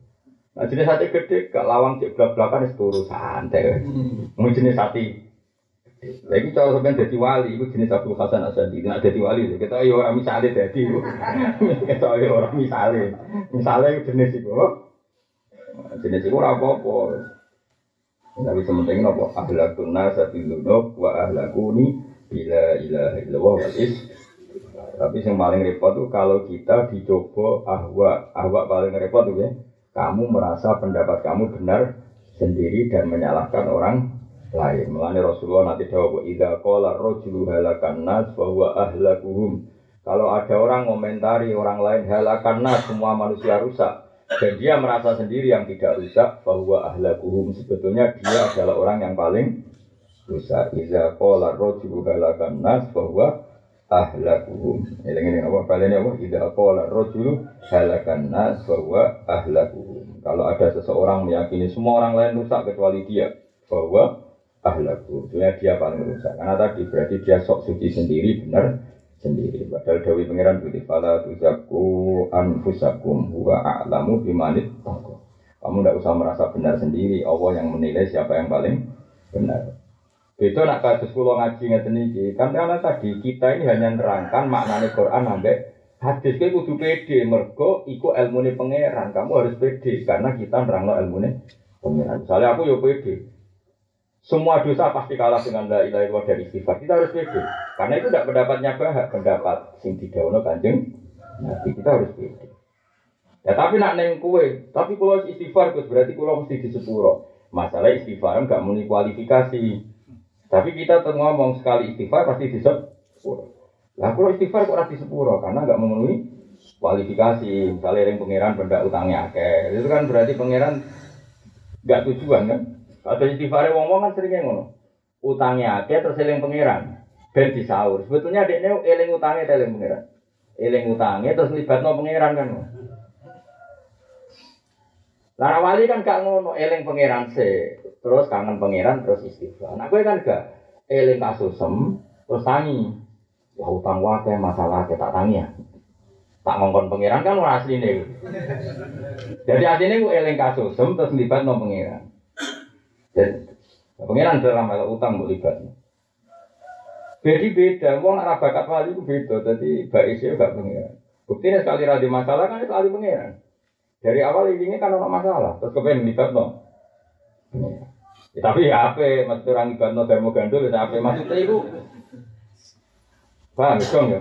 Nah jenis hati gede gak lawang cek belak-belakan wis turu santai. Mau jenis hati lagi kalau sampai jadi wali, itu jenis Abdul Hasan Asadi. Nah jadi wali, kita ayo orang misalnya jadi, kita ayo orang misalnya, misalnya jenis itu, jenis itu apa-apa. Tapi sementing nopo ahlakun nasa bilunub wa ahlakuni bila ilaha illallah wal is. Tapi yang paling repot tuh kalau kita dicoba ahwa, ahwa paling repot tuh ya. Kamu merasa pendapat kamu benar sendiri dan menyalahkan orang lain. Melani Rasulullah nanti jawab, "Idza qala rajulu halakan nas bahwa ahlakuhum." Kalau ada orang komentari orang lain halakan nas semua manusia rusak, dan dia merasa sendiri yang tidak rusak bahwa ahlakuhum. Sebetulnya dia adalah orang yang paling rusak. Iza qala rajulu halakan nas bahwa ahlakuhum. Ini ini apa balenya apa? Iza qala rajulu halakan nas bahwa ahlakuhum. Kalau ada seseorang meyakini semua orang lain rusak kecuali dia bahwa ahlaku sebenarnya dia paling rusak karena tadi berarti dia sok suci sendiri benar sendiri. Padahal Dawi Pangeran Budi Fala tuzaku anfusakum huwa a'lamu bimanit Kamu tidak usah merasa benar sendiri. Allah yang menilai siapa yang paling benar. Itu nak kasus kulo ngaji ngeten iki. Kan karena tadi kita ini hanya nerangkan maknanya Quran sampai hadis ke kudu pede mergo iku ilmune pangeran. Kamu harus pede karena kita nerangno ilmune pengiran. Misalnya aku yo pede. Semua dosa pasti kalah dengan la ilaha illallah dari istighfar. Kita harus pede. Karena itu tidak pendapatnya bahak, pendapat sing didawono Kanjeng Nabi. Kita harus pede. Ya tapi nak neng kue, tapi kalau istighfar Gus berarti kalau mesti di sepuro. Masalah istighfar enggak muni kualifikasi. Tapi kita ngomong sekali istighfar pasti di sepuro. Lah kalau istighfar kok di sepuro karena enggak memenuhi kualifikasi. Misalnya yang pangeran benda utangnya akeh. Itu kan berarti pangeran enggak tujuan kan? Ada istighfar wong-wong kan seringnya ngono. Utangnya akeh terus eling pangeran. Ben disaur. Sebetulnya adiknya eling utangnya eling pangeran. Eling utangnya terus libatno pangeran kan. Lara wali kan gak ngono, eling pangeran se, terus kangen pangeran terus istighfar. Nah gue kan gak eling kasusem, terus tangi. Ya utang wae masalah kita tangi ya. Tak ngongkon pangeran kan ora nih. Jadi artinya gue eling kasusem terus libat no pangeran. Dan pangeran dalam hal utang gue libat. Jadi beda, wong arah bakat wali itu beda. Jadi baik sih gak pangeran. Buktinya sekali rada masalah kan sekali pangeran. Dari awal ini kan ada masalah, terus kepengen libat no. Ya, tapi ya apa, mas orang libat no termo gandul, ya apa maksudnya itu? Paham dong ya?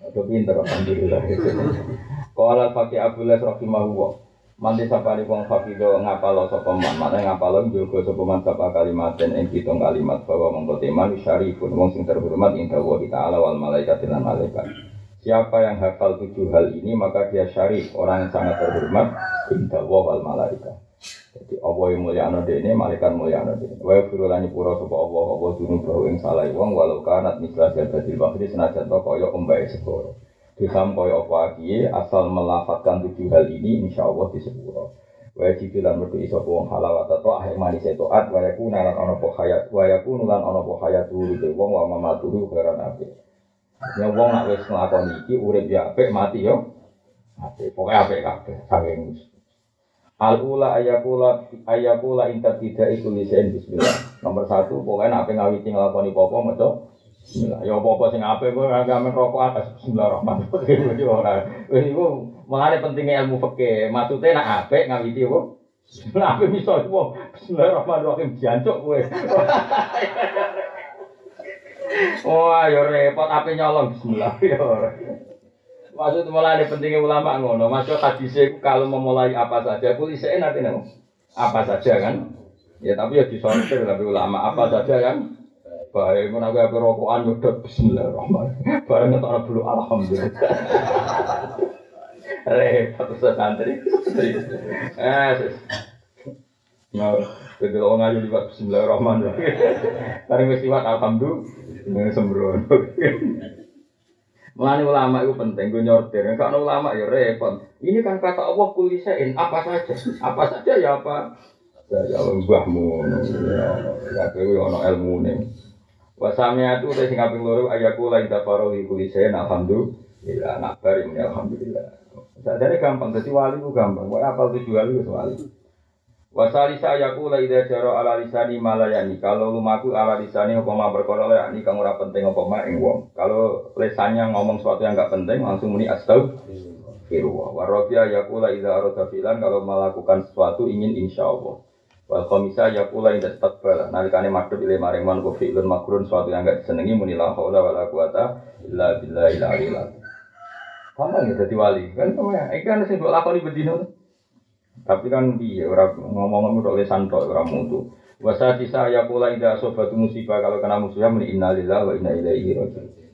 Aduh pinter, alhamdulillah. Kalau fakih Abdullah rahimahullah, Mandi sapani wong fakido ngapalo sapa man, mana ngapalo juga sapa man sapa kalimat dan ing pitung kalimat bahwa mongko teman syarifun wong sing terhormat ing dawa ta'ala wal malaikat lan malaikat. Siapa yang hafal tujuh hal ini maka dia syarif, orang yang sangat terhormat indah wal malaika. Jadi Allah yang mulia anu ini, malaikat mulia anu ini. Wa firulani pura sapa Allah, Allah dunu bahwa yang salah wong walau kanat misla jadatil bahri senajan to kaya umbae segoro. Disam kaya apa iki asal melafatkan tujuh hal ini insya Allah di sepuro. Wa jibilan merdu iso wong halawat atau akhir manis itu at wa yakuna lan ana po hayat wa yakunu lan ana po hayat wong wa mamaturu khairan apik. Ya wong nak wis nglakoni iki urip ya apik mati yo. Apik, pokoke apik kabeh saking Al ula ayakula ayakula inta tidak itu lisen bismillah. Nomor satu pokoknya nak ngawiti nglakoni apa maca Bismillah. Ya apa-apa sing apik kowe ora gamen rokok atas bismillahirrahmanirrahim. Ora. Wis iku mulane pentingnya ilmu fikih. Maksudnya nak apik ngawiti apa? Bismillah apik iso bismillahirrahmanirrahim jancuk kowe. Wah, ya repot ape nyolong bismillah ya. Maksud mulai pentingnya ulama ngono. Masuk hadisnya kalau memulai apa saja, polisi nanti apa saja kan. Ya tapi ya disortir tapi ulama apa saja kan. Baik, mau aku apa rokokan nyedot Bismillahirrahmanirrahim. Barang ngetok dulu Alhamdulillah. Repot santri. Eh, Nah, begitu orang ngaji liwat Bismillahirrahmanirrahim. Bareng wis liwat Alhamdulillah. Sembrono. Mulane ulama itu penting, gue nyortir. Kalau ulama ya repot. Ini kan kata Allah kulisein apa saja, apa saja ya apa. Ya mbahmu, ya ono ilmu nih. Wasamnya itu saya sing kaping loro ayaku la ida farohi kulisein alhamdulillah. Nak bari alhamdulillah. Sadare gampang, jadi wali ku gampang. Wah apal tujuh wali ku wali. Wasalisa yaku la ida jaro ala lisani malayani. Kalau lumaku ala lisani apa ma berkoro ya ini kamu ora penting apa ma ing wong. Kalau lesannya ngomong sesuatu yang enggak penting langsung muni astagfirullah. Warofia yaku la ida filan kalau melakukan sesuatu ingin insya Allah. Wal komisa yakula inda stakbal nalikane madhep ile maring man ku fi'lun makrun sesuatu yang enggak disenengi muni la haula wala quwata illa billahi al-aliyyil Gampang ya dadi wali. Kan sama iki kan sing mbok lakoni bedino. Tapi kan iya orang ngomong-ngomong udah lesan tok orang mutu. Wasa sisa ya pula ida sobat musibah kalau kena musibah meni innalillahi wa inna ilaihi rajiun.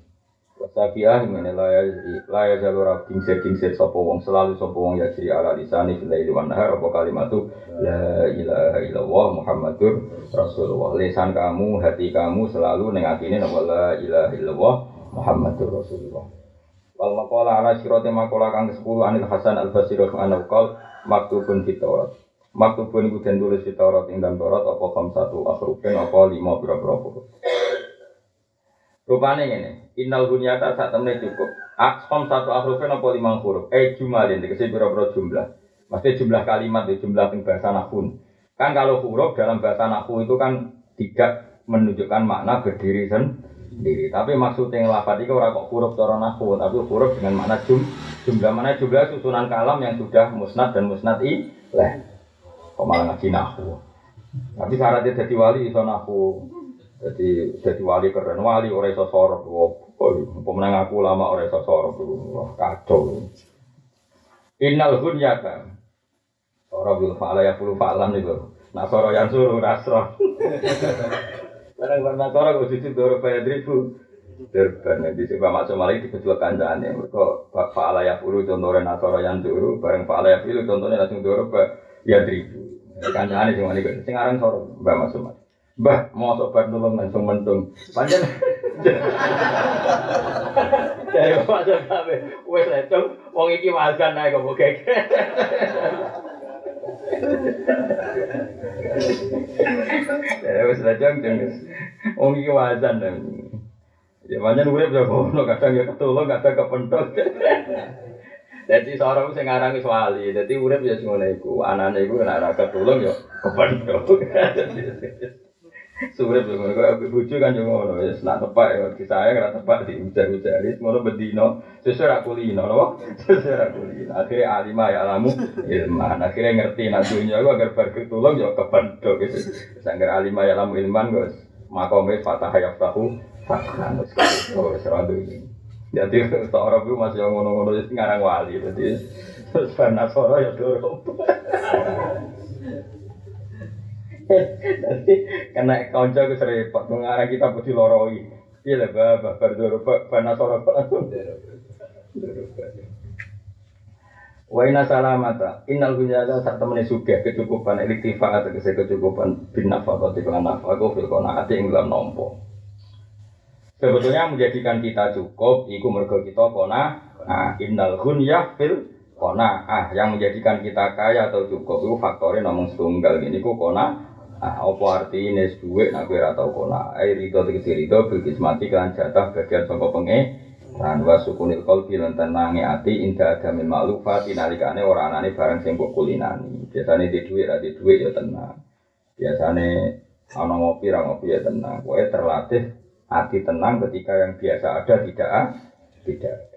Wasa fiah meni laya laya jalur abding seking set sopo wong selalu sopo wong ya ciri ala lisani fil laili wan nahar apa kalimatu la ilaha illallah muhammadur rasulullah. Lesan kamu, hati kamu selalu nengatine nama la ilaha illallah muhammadur rasulullah. Wal maqala ala sirati maqala kang 10 anil Hasan al Basri anhu qol maktubun fit Taurat. Maktubun iku den tulis Taurat ing dalam apa kam satu akhrufin apa lima pira-pira Rupane ngene, innal bunyata sak temne cukup. Aksam satu akhrufin apa lima huruf. Eh jumalin dikasih pira-pira jumlah. Maksudnya jumlah kalimat ya jumlah ing bahasa nahwu. Kan kalau huruf dalam bahasa nahwu itu kan tidak menunjukkan makna berdiri sendiri. Tapi maksudnya yang lafadz itu orang kok huruf cara nahwu, tapi huruf dengan makna jum, jumlah mana jumlah susunan kalam yang sudah musnad dan musnad i leh. kok malah ngaji nahu. Tapi syaratnya jadi wali iso nahu. Jadi jadi wali keren wali ora iso sorok. Oh, pemenang aku lama ora iso sorok. Wah, kacau. Innal hunyata. Ora bil fa'ala ya puluh fa'lan itu. Nasoro yang suruh nasro. Barang-barang nasoro kok cuci doro bayar ribu. Durban di sini masuk malah di kecil kancane. Kok fa'ala ya puluh contohnya nasoro yang suruh. Barang fa'ala ya puluh contohnya langsung doro ya ribu. Kancane cuma ini. Sekarang soro mbak masuk malah. Mbah, mau sobat nulung langsung mentung. Panjang. Dari masa sampai wes lecong, wong iki makan naik kok keke. Dari wes lecong jenges, wong iki wajan Ya banyak urip ya kono, kadang ya ketulung, kadang kepentok. Jadi seorang sing aran wis wali, dadi urip ya sing ngene iku, anane iku nek ora ketulung ya kepentok. Suwe ngono kok bojo kan yo ngono wis nak tepak ya disayang ora tepak di ujar-ujari ngono bedino. Sesuai ra kulino lho sesuai ra kulino. Akhire alima ya alamu ilman. Akhire ngerti nak dunya ku agar bar ketulung yo kependok gitu. Sangger alima ya alamu ilman kok makome fatah ya tahu wis kok wis ra dunya jadi seorang itu masih ngono-ngono wis ngarang wali jadi terus Nasoro ya dorong Nanti kena konco ke serempet, mengarang kita putih loroi. Iya lah, bapak berdoro, bana soro langsung. Wa inna salamata. Innal gunjata saat temene kecukupan elektifa atau kecukupan bin nafaqati kelan nafaqo fil qanaati ing dalam nompo. Sebetulnya menjadikan kita cukup iku mergo kita kona nah innal gunyah fil kona ah yang menjadikan kita kaya atau cukup itu faktornya nomor setunggal. Ini ku kona Ah, apa artinya duit nak kira tau kona? Air itu tegesi itu bilkis mati kan jatah bagian sangka penge. Dan wa sukunil qalbi lan tenange ati inda ada min maklufat nalikane ora anane barang sing mbok kulinani. Biasane di ra di duit ya tenang. Biasane ana ngopi ra ngopi ya tenang. Kowe terlatih hati tenang ketika yang biasa ada tidak tidak.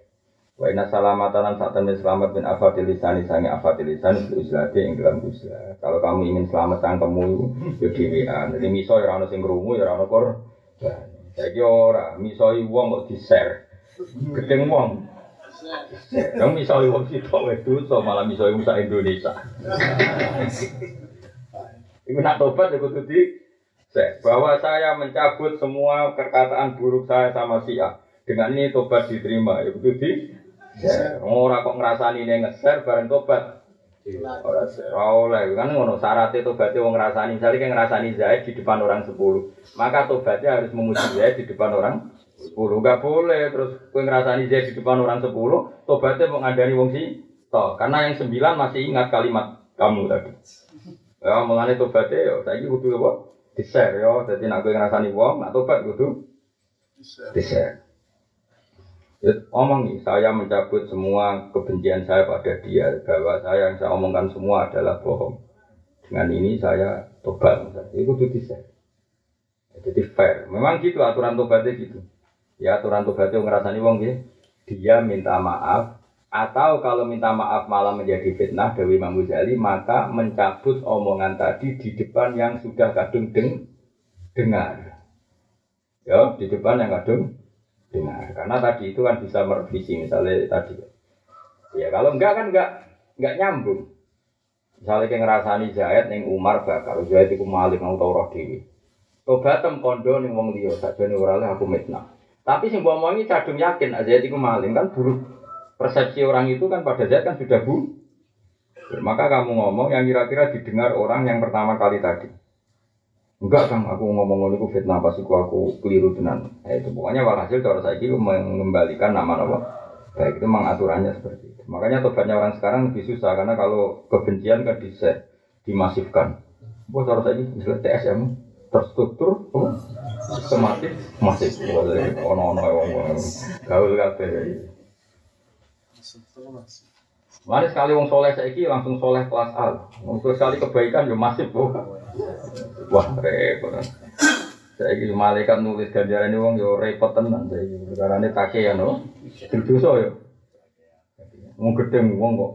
Wa inna salamatan saat temen selamat bin afadil lisan sangi afadil lisan bil uzlati ing dalam uzlah. Kalau kamu ingin selamat cangkemmu yo dhewean. Jadi miso ya ana sing krungu ya ana kor. Saiki ora miso wong kok di-share. Gedeng wong. Yang misalnya wong sitok wedu so malah misalnya musa Indonesia. Ibu nak tobat ya kudu di bahwa saya mencabut semua perkataan buruk saya sama si A. Dengan ini tobat diterima ya kudu di Ya, ora kok ngrasani ning ngeser bareng tobat. Ora oleh kan ngono syaratnya tobatnya wong ngrasani. Misalnya kayak ngrasani Zaid di depan orang 10. Maka tobatnya harus memuji Zaid di depan orang 10. Enggak boleh terus kowe ngrasani Zaid di depan orang 10, tobatnya mau ngadani wong si toh. Karena yang 9 masih ingat kalimat kamu tadi. Ya mulane tobatnya yo saiki kudu apa? Di-share yo. Dadi nek kowe ngrasani wong, nak tobat kudu di-share. Ya, omong nih, saya mencabut semua kebencian saya pada dia bahwa saya yang saya omongkan semua adalah bohong. Dengan ini saya tobat, itu tuh bisa. Jadi fair. Memang gitu aturan tobatnya gitu. Ya aturan tobatnya ngerasani wong ya. Dia minta maaf atau kalau minta maaf malah menjadi fitnah Dewi Imam Ghazali maka mencabut omongan tadi di depan yang sudah kadung deng dengar. Ya, di depan yang kadung dengar. Karena tadi itu kan bisa merevisi misalnya tadi. Ya kalau enggak kan enggak enggak nyambung. Misalnya kayak ngerasani Zaid neng Umar bakal Zaid itu malik mau tau roh dewi. Tobatem kondo neng wong liya saja nih orangnya aku mitnah. Tapi sing mbok omongi cadung yakin Zaid itu maling kan buruk. Persepsi orang itu kan pada Zaid kan sudah bu. Maka kamu ngomong yang kira-kira didengar orang yang pertama kali tadi. Enggak kan aku ngomong itu fitnah pas aku aku keliru tenan. Eh, itu pokoknya walhasil cara saya itu mengembalikan nama nama. Baik itu memang aturannya seperti itu. Makanya tobatnya orang sekarang lebih susah karena kalau kebencian kan bisa dimasifkan. Buat cara saya ini misalnya TSM terstruktur, oh, sistematis, masif. Ono ono ono gaul kabeh. Mana sekali wong soleh saiki langsung soleh kelas A. Untuk sekali kebaikan ya masif, oh. Wah, repot. Saya ini malaikat nulis ganjaran wong yo repot tenan. Karena ini kakek ya no. Dosa yo. Wong gedeng wong kok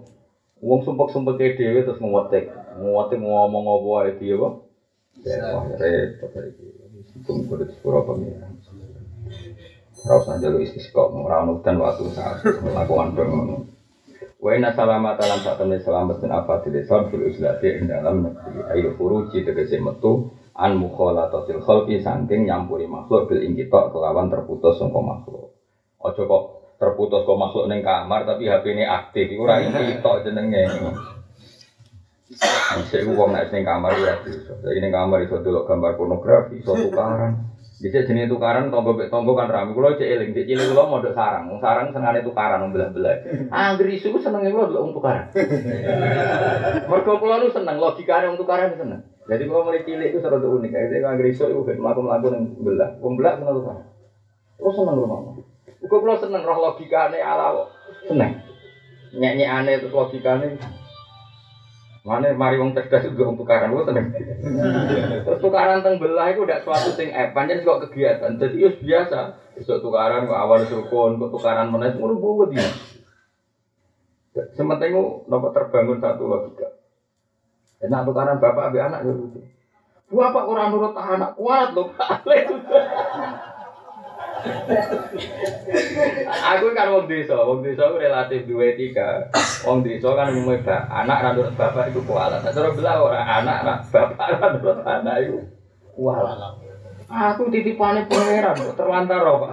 Wong sumpek-sumpek dhewe terus nguwetik. Nguwetik ngomong apa dia apa? Ya wah repot iki. Hukum kudu sepuro pengiran. Ora usah njaluk istisqa, ora ono waktu saat melakukan ngono. Wa inna salamat dalam saat temen selamat apa tidak Islam fil uslati ing dalam negeri ayo furuji tegese metu an mukhalatatil khalqi saking nyampuri makhluk bil ingkita kelawan terputus sangka makhluk. Aja kok terputus kok makhluk ning kamar tapi HP ini aktif iku ora ingkita jenenge. Saya wong nek ning kamar ya iso. Saiki kamar iso delok gambar pornografi, iso tukaran. Bisa jenis tukaran tombo bek tombo kan rame. Kulo cek eling, cek cilik kulo modok sarang. Wong sarang senengane tukaran wong belah-belah. Angger isu ku senenge kulo delok wong tukaran. Mergo kulo nu seneng logikane wong tukaran seneng. Jadi kulo mulai cilik itu serada unik. Jadi angger isu iku ben mlaku-mlaku ning belah. Wong belah seneng tukaran. Kulo seneng mama. Kulo kulo seneng roh logikane ala. Seneng. Nyek-nyekane terus logikane Mana mari wong cerdas juga wong tukaran, gue tenang. Terus tukaran teng belah itu udah suatu sing eh panjang kok kegiatan. Jadi itu biasa. Besok tukaran kok awal sukun, kok tukaran mana itu udah bawa dia. Sementing nopo terbangun satu logika. Enak tukaran bapak abe anak ya lucu. Bapak kurang nurut anak kuat loh. Aku kan wong desa, wong desa ku relatif duwe etika. Wong desa kan bak, anak ra nurut bapak iku kualat. Cara belah ora anak bapak ra nurut anak iku kualat. Aku titipane pangeran terlantar Pak.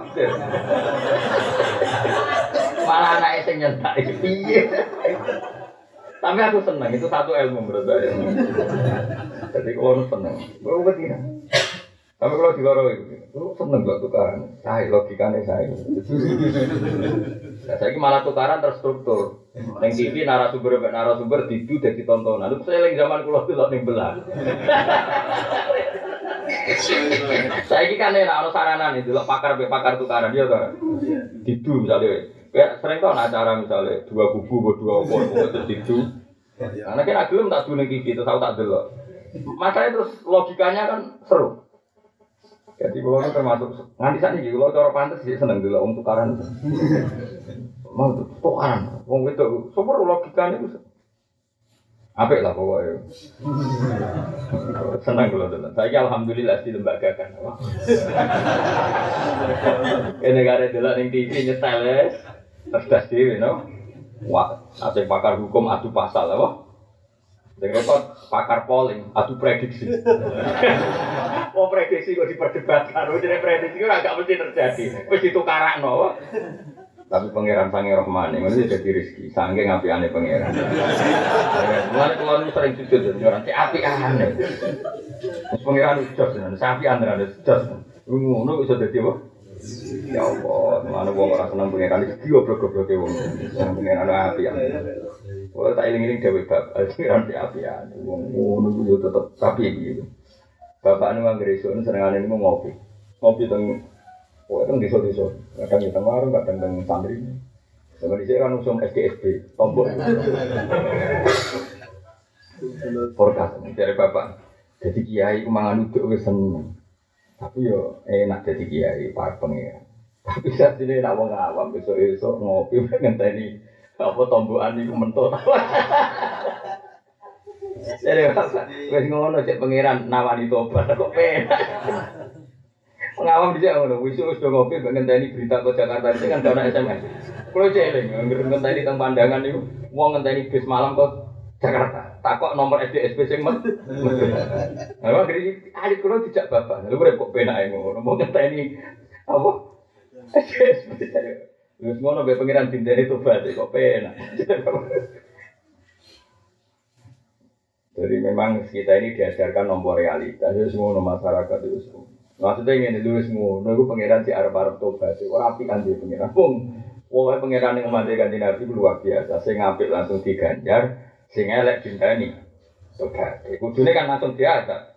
Malah anake sing nyentak piye. Tapi aku seneng, itu satu ilmu menurut saya. Jadi kalau seneng, gue ketika tapi kalau di luar itu, lu seneng gak tukaran? Saya logikanya saya. Nah, saya malah tukaran terstruktur. Neng TV narasumber narasumber didu jadi tontonan. Lu saya lagi zaman kulo tuh ning belah. Saya ini kan enak, ada saranan itu, pakar pakar tukaran dia tuh. Didu misalnya, kayak sering tau acara misalnya dua kubu, dua opor, terus didu. Karena kan agilum tak dulu TV, terus aku tak dulu. Masalahnya terus logikanya kan seru. Jadi kalau termasuk nganti saat ini kalau cara pantas sih seneng dulu om tukaran. Mau tukaran, om itu super logikanya itu. Apik lah pokoknya. Senang kalau dulu. Saya alhamdulillah di lembaga kan. Ini negara dulu yang TV nyetel cerdas dewi, no. Wah, ada pakar hukum adu pasal, apa? Yang repot pakar polling, adu prediksi. Oh prediksi kok diperdebatkan, jadi prediksi itu agak mesti terjadi, mesti tukaran no. Tapi pangeran sange rohmani, ini jadi rezeki, sange ngapi aneh pangeran. Mulai keluar itu sering sujud orang cek api aneh. Terus pangeran itu jos, sapi aneh ada jos. Ngono bisa jadi apa? Ya Allah, mana wong ora seneng pangeran iki goblok-goblok e wong. Seneng pangeran api aneh. Oh tak iling-iling dewe bab, pangeran api aneh. Wong ngono yo tetep sapi gitu. Bapak nu anggere esuk senengane niku ngopi. Ngopi teng Oh, itu desa desa. Kadang di tengah warung, kadang teng santri. Sama di kan usum SDSB, tombol. Forecast dari bapak. Jadi kiai mangan uduk wis seneng. Tapi yo enak jadi kiai pak pengen. Tapi saat ini nak wong awam besok besok ngopi ngenteni apa tombokan iku mentut. Jadi wis ngono cek pangeran nawani tobat kok penak. Pengawam bisa ngono, wisu wis ngopi ngenteni berita ke Jakarta iki kan ana SMS. Kulo celing ngenteni teng pandangan niku wong ngenteni bis malam ke Jakarta. Takok nomor SDSP sing men. Lah ngeri alit kulo dijak bapak. Lha kok penake ngono, mau ngenteni apa? SDSP. Wis ngono mbek pengiran dinteni tobat kok penak. Jadi memang kita ini diajarkan nomor realitas, jadi semua masyarakat itu semua. Maksudnya ingin dulu semua, nunggu pangeran si Arab Arab tobat, orang api kan dia pangeran. Pung, pokoknya pangeran yang mati ganti nabi luar biasa. Saya ngambil langsung diganjar, sing elek ini tobat. Kudunya kan langsung diada.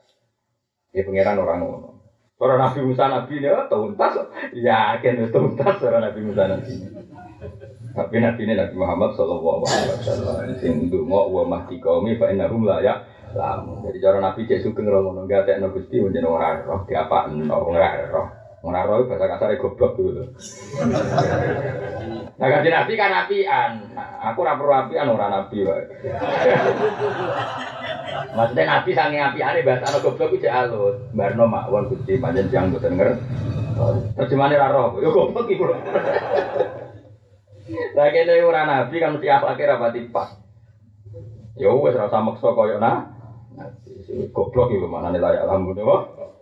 Ya pangeran orang ngono. Orang Nabi Musa Nabi ini, oh, tuntas, yakin tuntas orang Nabi Musa Nabi. Tapi Nabi ini Nabi Muhammad Sallallahu Alaihi Wasallam. Sing dungo wa mahdi kaumi fa innahum la ya lamu. Jadi cara Nabi cek sugeng rono enggak tek no Gusti menjen ora roh diapa no ora roh. Ora bahasa kasar goblok gitu. Nah kanjeng Nabi kan. Nah, aku ora perlu apian ora nabi wae. Maksudnya Nabi sange apiane bahasa ana goblok jek alus. Barno makwon Gusti panjen siang boten ngerti. Terjemahane ra roh. Yo goblok iku lho. Lah kene nabi kan mesti akhlake ra pati pas. Yo wis ora usah maksa koyo nah. Goblok iku manane layak alhamdulillah.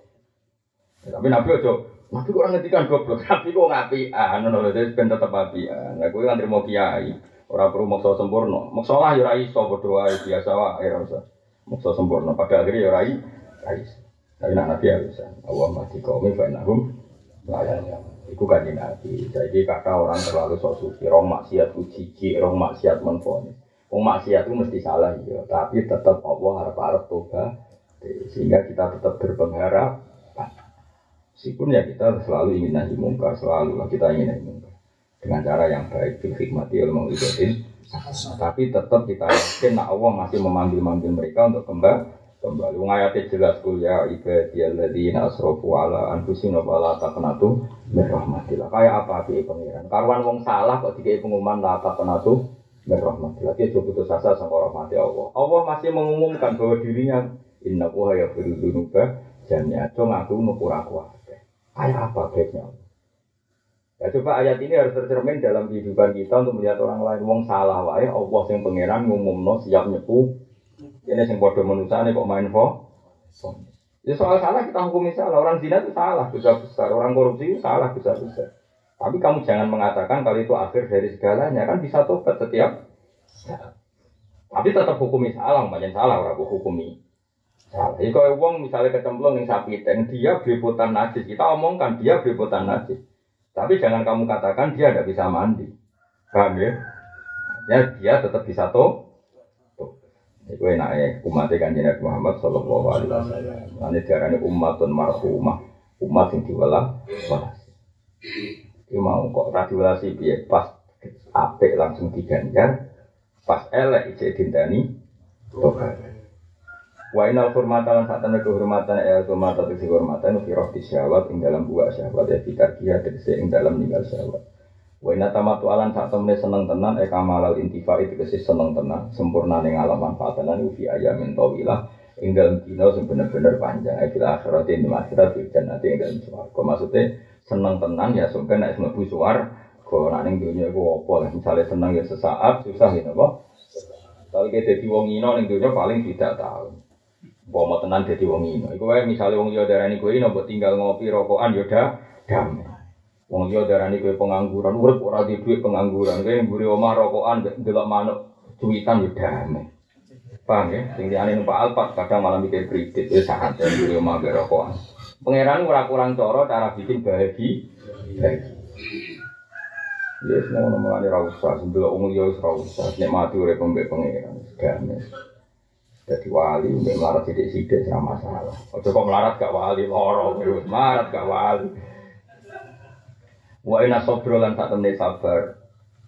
Tapi nabi ojo Nabi kok ngetikan goblok, tapi kok ngapi, ah, ngono lho, jadi ben tetep api, ah, nah, gue kan terima kiai, orang perlu maksa sempurna, maksa lah ya iso, berdoa biasa wae, ya usah, maksa sempurna, pada akhirnya ya rai, rai, tapi nak nabi ya bisa, Allah mati kaumi, fa'inahum, layaknya, itu kan nabi, jadi kata orang terlalu sok suci, rong maksiat uji, rong maksiat menfonis, rong maksiat itu mesti salah ya, tapi tetap Allah harap-harap toba, sehingga kita tetap berpengharap, Meskipun ya kita selalu ingin nahi mungkar, selalu lah kita ingin nahi mungkar dengan cara yang baik, bil hikmati ilmu ibadin. Tapi tetap kita yakin nah Allah masih memanggil-manggil mereka untuk kembali kembali. Ngayatnya jelas kuliah ibadiyalladzina asrofu ala anfusina wala taqnatu min rahmatillah. Kayak apa di pangeran? Karuan wong salah kok dikai pengumuman la taqnatu min rahmatillah. Dia coba putus asa sama rahmati Allah. Allah masih mengumumkan bahwa dirinya inna wa ya firudunuba jamnya. Cuma aku nukura kuat. Kayak apa baiknya? Ya coba ayat ini harus tercermin dalam kehidupan kita untuk melihat orang lain. Wong salah wae, Allah yang pangeran ngumumno siap nyepu. Ini yang bodoh manusia kok main fo. Ya soal salah kita hukumi salah. Orang zina itu salah besar besar. Orang korupsi itu salah besar besar. Tapi kamu jangan mengatakan kalau itu akhir dari segalanya kan bisa tobat setiap. Tapi tetap hukumi salah, banyak salah orang hukumi. Salah. Jadi kalau uang misalnya kecemplung yang sapi dan dia beributan najis, kita omongkan dia beributan najis. Tapi jangan kamu katakan dia tidak bisa mandi. Paham ya? Ya dia tetap bisa toh. Itu enak ya umat kan Nabi Muhammad Shallallahu Alaihi Wasallam. Ini darahnya umatun marhumah, umat yang diwalah walas. Itu mau kok radiolasi biar pas apik langsung diganjar, pas elek ijek dintani tobat. Wa inal hurmata lan sak kehormatan ya hurmata tegese kehormatan fi roh syahwat ing dalam buah syahwat ya fikar kia tegese ing dalam ninggal syahwat. Wa inna tamatu alan sak temne seneng tenan e kamalal intifa itu tegese seneng tenan sempurna ning alam manfaatan lan fi ayamin tawilah ing dalam dina sing bener-bener panjang e fil akhirat ing akhirat fil jannati ing dalam swarga. Maksudnya seneng tenan ya sampai nek mlebu kok nek ning dunya iku lah misale seneng ya sesaat susah ya apa. Kalau kita jadi wong ino ning dunya paling tidak tahu. Bawa mau tenan jadi wong ino. Iku wae misalnya wong yo darani kowe ino buat tinggal ngopi rokokan yo dah damai. Wong yo darani kowe pengangguran, urip ora di duit pengangguran. Kowe mburi omah rokokan delok manuk cuwitan yo damai. Paham ya? Sing liyane numpak alpat kadang malah mikir kredit wis sangat ya mburi omah mbek rokokan. Pangeran ora kurang cara cara bikin bahagia. Bahagia. Ya semua nama ini rausa, sebelah umur ya rausa, nikmati urip pembek pangeran, damai. Jadi wali, mbak melarat sidik-sidik sama masalah. Ojo kok melarat gak wali, loro, melarat gak wali. Wa ina sobro lan sak temne sabar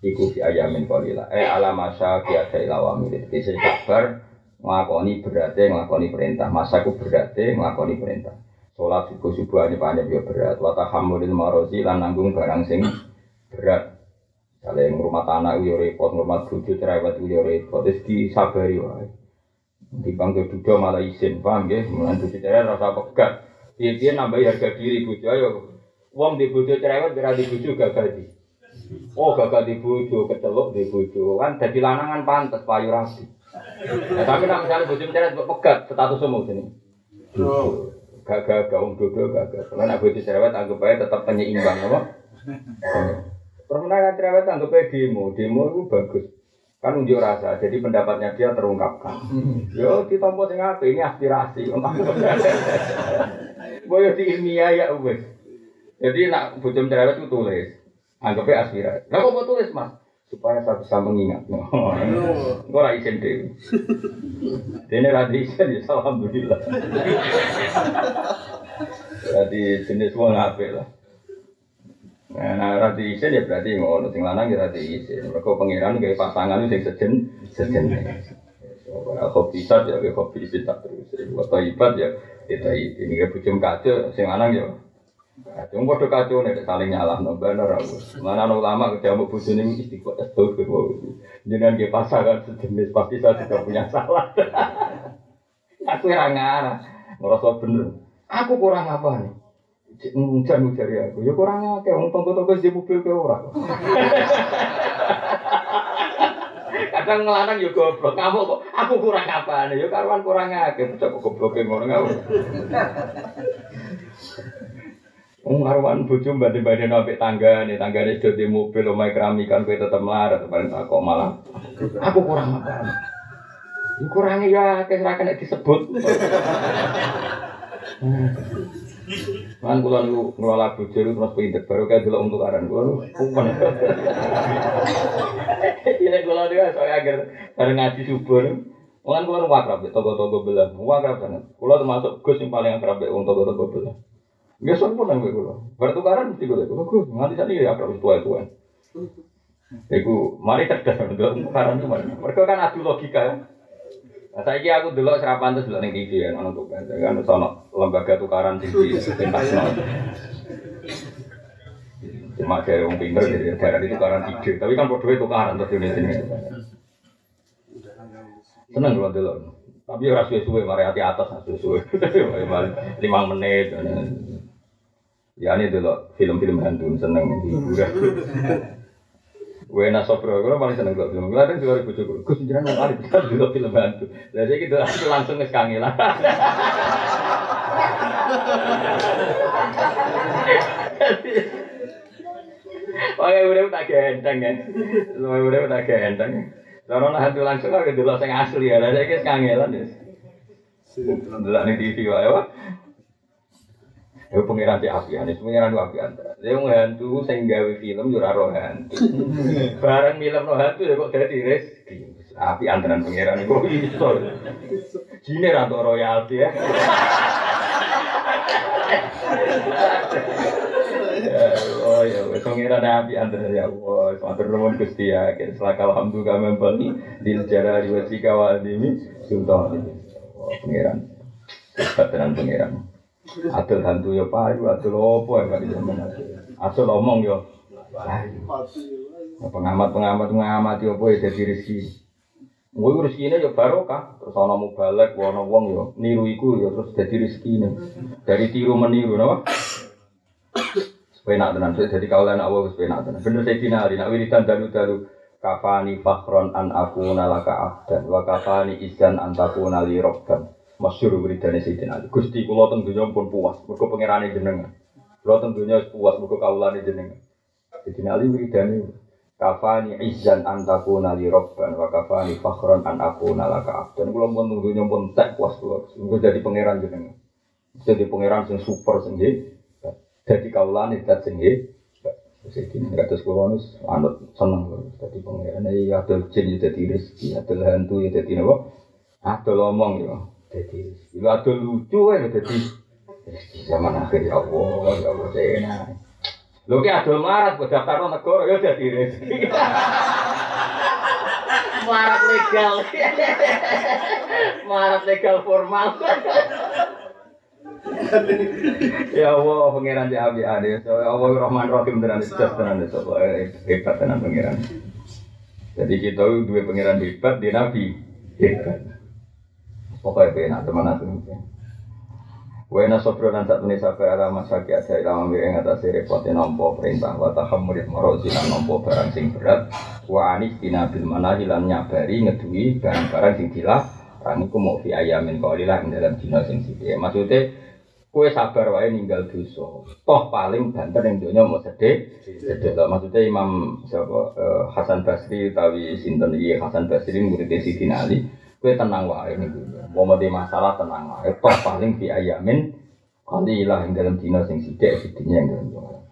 iku fi ayamin qalila. Eh ala masa ki ada ilawami. Jadi sabar nglakoni berarti nglakoni perintah. Masa ku berarti nglakoni perintah. Sholat subuh subuh ini banyak ya berat. Wata hamulil marozi lan nanggung barang sing berat. Kalau yang rumah tanah uyo repot, rumah bujuk cerewet uyo repot. Terus disabari wae. Dipanggil duda malah izin, paham ya? Mulai bojo cerewet rasa pegat. Dia dia nambah harga diri bojo ayo. Wong di bojo cerewet berarti bojo gagal di. Oh gagal di bojo, kecelok di bojo. Kan jadi lanangan pantas payu rapi. Ya, tapi nak misalnya bojo cerewet pegat status semua sini. Gagal gaung dodo gagal. Kalau nak bojo cerewet anggap aja tetap penyeimbang apa? Pernah kan cerewet anggap aja demo, demo itu bagus kan unjuk rasa jadi pendapatnya dia terungkapkan. Yo ditompo sing apa ini aspirasi. Boyo di ilmiah ya wes. Jadi nak bujum cerewet itu tulis anggapnya aspirasi. Lah kok tulis mas? Supaya saya bisa mengingat. Gue izin deh ini radi izin ya alhamdulillah. Jadi jenis semua ngapain lah Nah, rati isin ya berarti ngono, sing lanang ya rati isin. Mereka pangeran kayak pasangan itu sejen, sejen. Kalau kopi sat ya kayak kopi tak terus. Atau ibat ya kita ini kayak bujum kaca, sing lanang ya Kacau kode kacau nih saling nyalah no bener. Mana no ulama ketemu bujuni istiqomah astagfirullah. Jangan dia pasangan sejenis pasti saya sudah punya salah. aku yang ngarah, ngerasa bener. Aku kurang apa nih? Ngujar ya aku. Ya kurangnya kayak ngomong tonggo-tonggo di mobil ke orang. Kadang ngelarang ya goblok. Kamu kok aku kurang apa nih? Ya karuan kurang akeh. Bocah kok goblok ngono ngono. Wong karuan bojo mbanding-banding ambek tangga nih, tangga nih di mobil omahe keramikan kowe tetep melarat paling tak kok malah aku kurang apa. Ya kurangnya ya akeh ra disebut. Kan kula niku ngelola bojo terus pinter baru kayak delok untuk aran kula kumpul. Ini kula niku saya agar bareng ngaji subuh. Kan kula nu wakrab toko-toko belah, wakrab banget. Kula termasuk Gus yang paling akrab wong toko-toko belah. Biasa pun nang kula. Bertukaran mesti kula. Gus nganti tadi ya akrab tua-tua. Iku mari cerdas untuk tukaran mari. Mereka kan adu logika ya. Nah, saya kira aku dulu serapan terus dulu TV ya, untuk kan, kan sono lembaga tukaran tinggi, pentas Cuma dari orang pinter jadi daerah itu tukaran ide, tapi kan bodoh tukaran terus di sini. Seneng kalau dulu, tapi orang suwe-suwe, mari hati atas, suwe-suwe, lima menit. Ya ini dulu film-film hantu seneng hiburan. Wena Sobro, gue paling seneng gue film. Gue ada juga ribu cukup. Gue sendiri mau kali bisa dulu film hantu. Jadi gitu aku langsung ke kangen lah. Pakai udah tak gendeng kan, semua udah tak gendeng. Kalau hantu langsung aku dulu saya asli ya, jadi kita kangenan ya. Dulu nih TV wah. Ya pengiran di apian, itu pengiran di apian. Dia hantu sing gawe film yo ora hantu. Bareng film no hantu ya kok dadi rezeki. Api antaran pengiran iku iso. Jine ra royalti ya. Oh ya, pengiran api antaran ya Allah. Matur nuwun Gusti ya. Selaka alhamdulillah membeli di sejarah riwayat wa adimi sultan. Pengiran. Bateran pengiran. Adol hantu ya payu, adol opo ya kali zaman adol. Omong ya. Pengamat-pengamat mengamati apa ya jadi rezeki. Gue ini ya barokah. Terus ana mubalek, ana wong ya niru iku ya terus jadi rezeki ini. Dari tiru meniru napa? Penak tenan, jadi kaulan Allah wis penak tenan. Bener saya dinari, nak wiridan dalu-dalu kafani fakhron an aku nalaka abdan wa kafani izan antakuna li robban masyhur wiridane Sayyidina Ali. Gusti kula teng donya pun puas, mergo pangerane jenengan. Kula teng donya puas mergo kawulane jenengan. Sayyidina Ali wiridane kafani izzan antakuna li robban wa kafani fakhron an akuna laka abdan. Kula pun teng donya pun tak puas kula. Mergo dadi pangeran jenengan. Jadi pangeran sing super sing Jadi kawulane dat sing Sayyidina kados kula nus anut seneng dadi pangeran. Ya adol jin ya dadi rezeki, adol hantu ya dadi napa? Adol omong ya. Jadi, itu ada lucu kan, jadi zaman akhir ya Allah, ya Allah, enak. Lho ki adol marat buat daftar negara ya jadi rezeki. marat legal. marat legal formal. ya Allah, pangeran di abi ade. So, Allah Rahman Rahim tenan jelas tenan so, hebat tenan pangeran. Jadi kita dua pangeran hebat di Nabi hebat. Pokoknya enak teman aku mungkin. Wena sobro dan saat ini sabar ala masaki ada ilama miring atas repotnya nompo perintah. Wa tahamurid marozi lan nompo barang sing berat. Wa anis tina bil mana hilan nyabari ngedui barang-barang sing gila. Rani ku mau fi ayamin kaulilah dalam dina sing sithik maksudnya kue sabar wae ninggal dosa. Toh paling banter yang dunia mau sedih sedih maksudnya Imam siapa uh, Hasan Basri tawi sinten? Iki Hasan Basri murid Sidin Ali kue tenang wae nih Mau mati masalah tenang lah. Toh paling di ayamin kali ilah yang dalam dino sing sidik sidinya yang dalam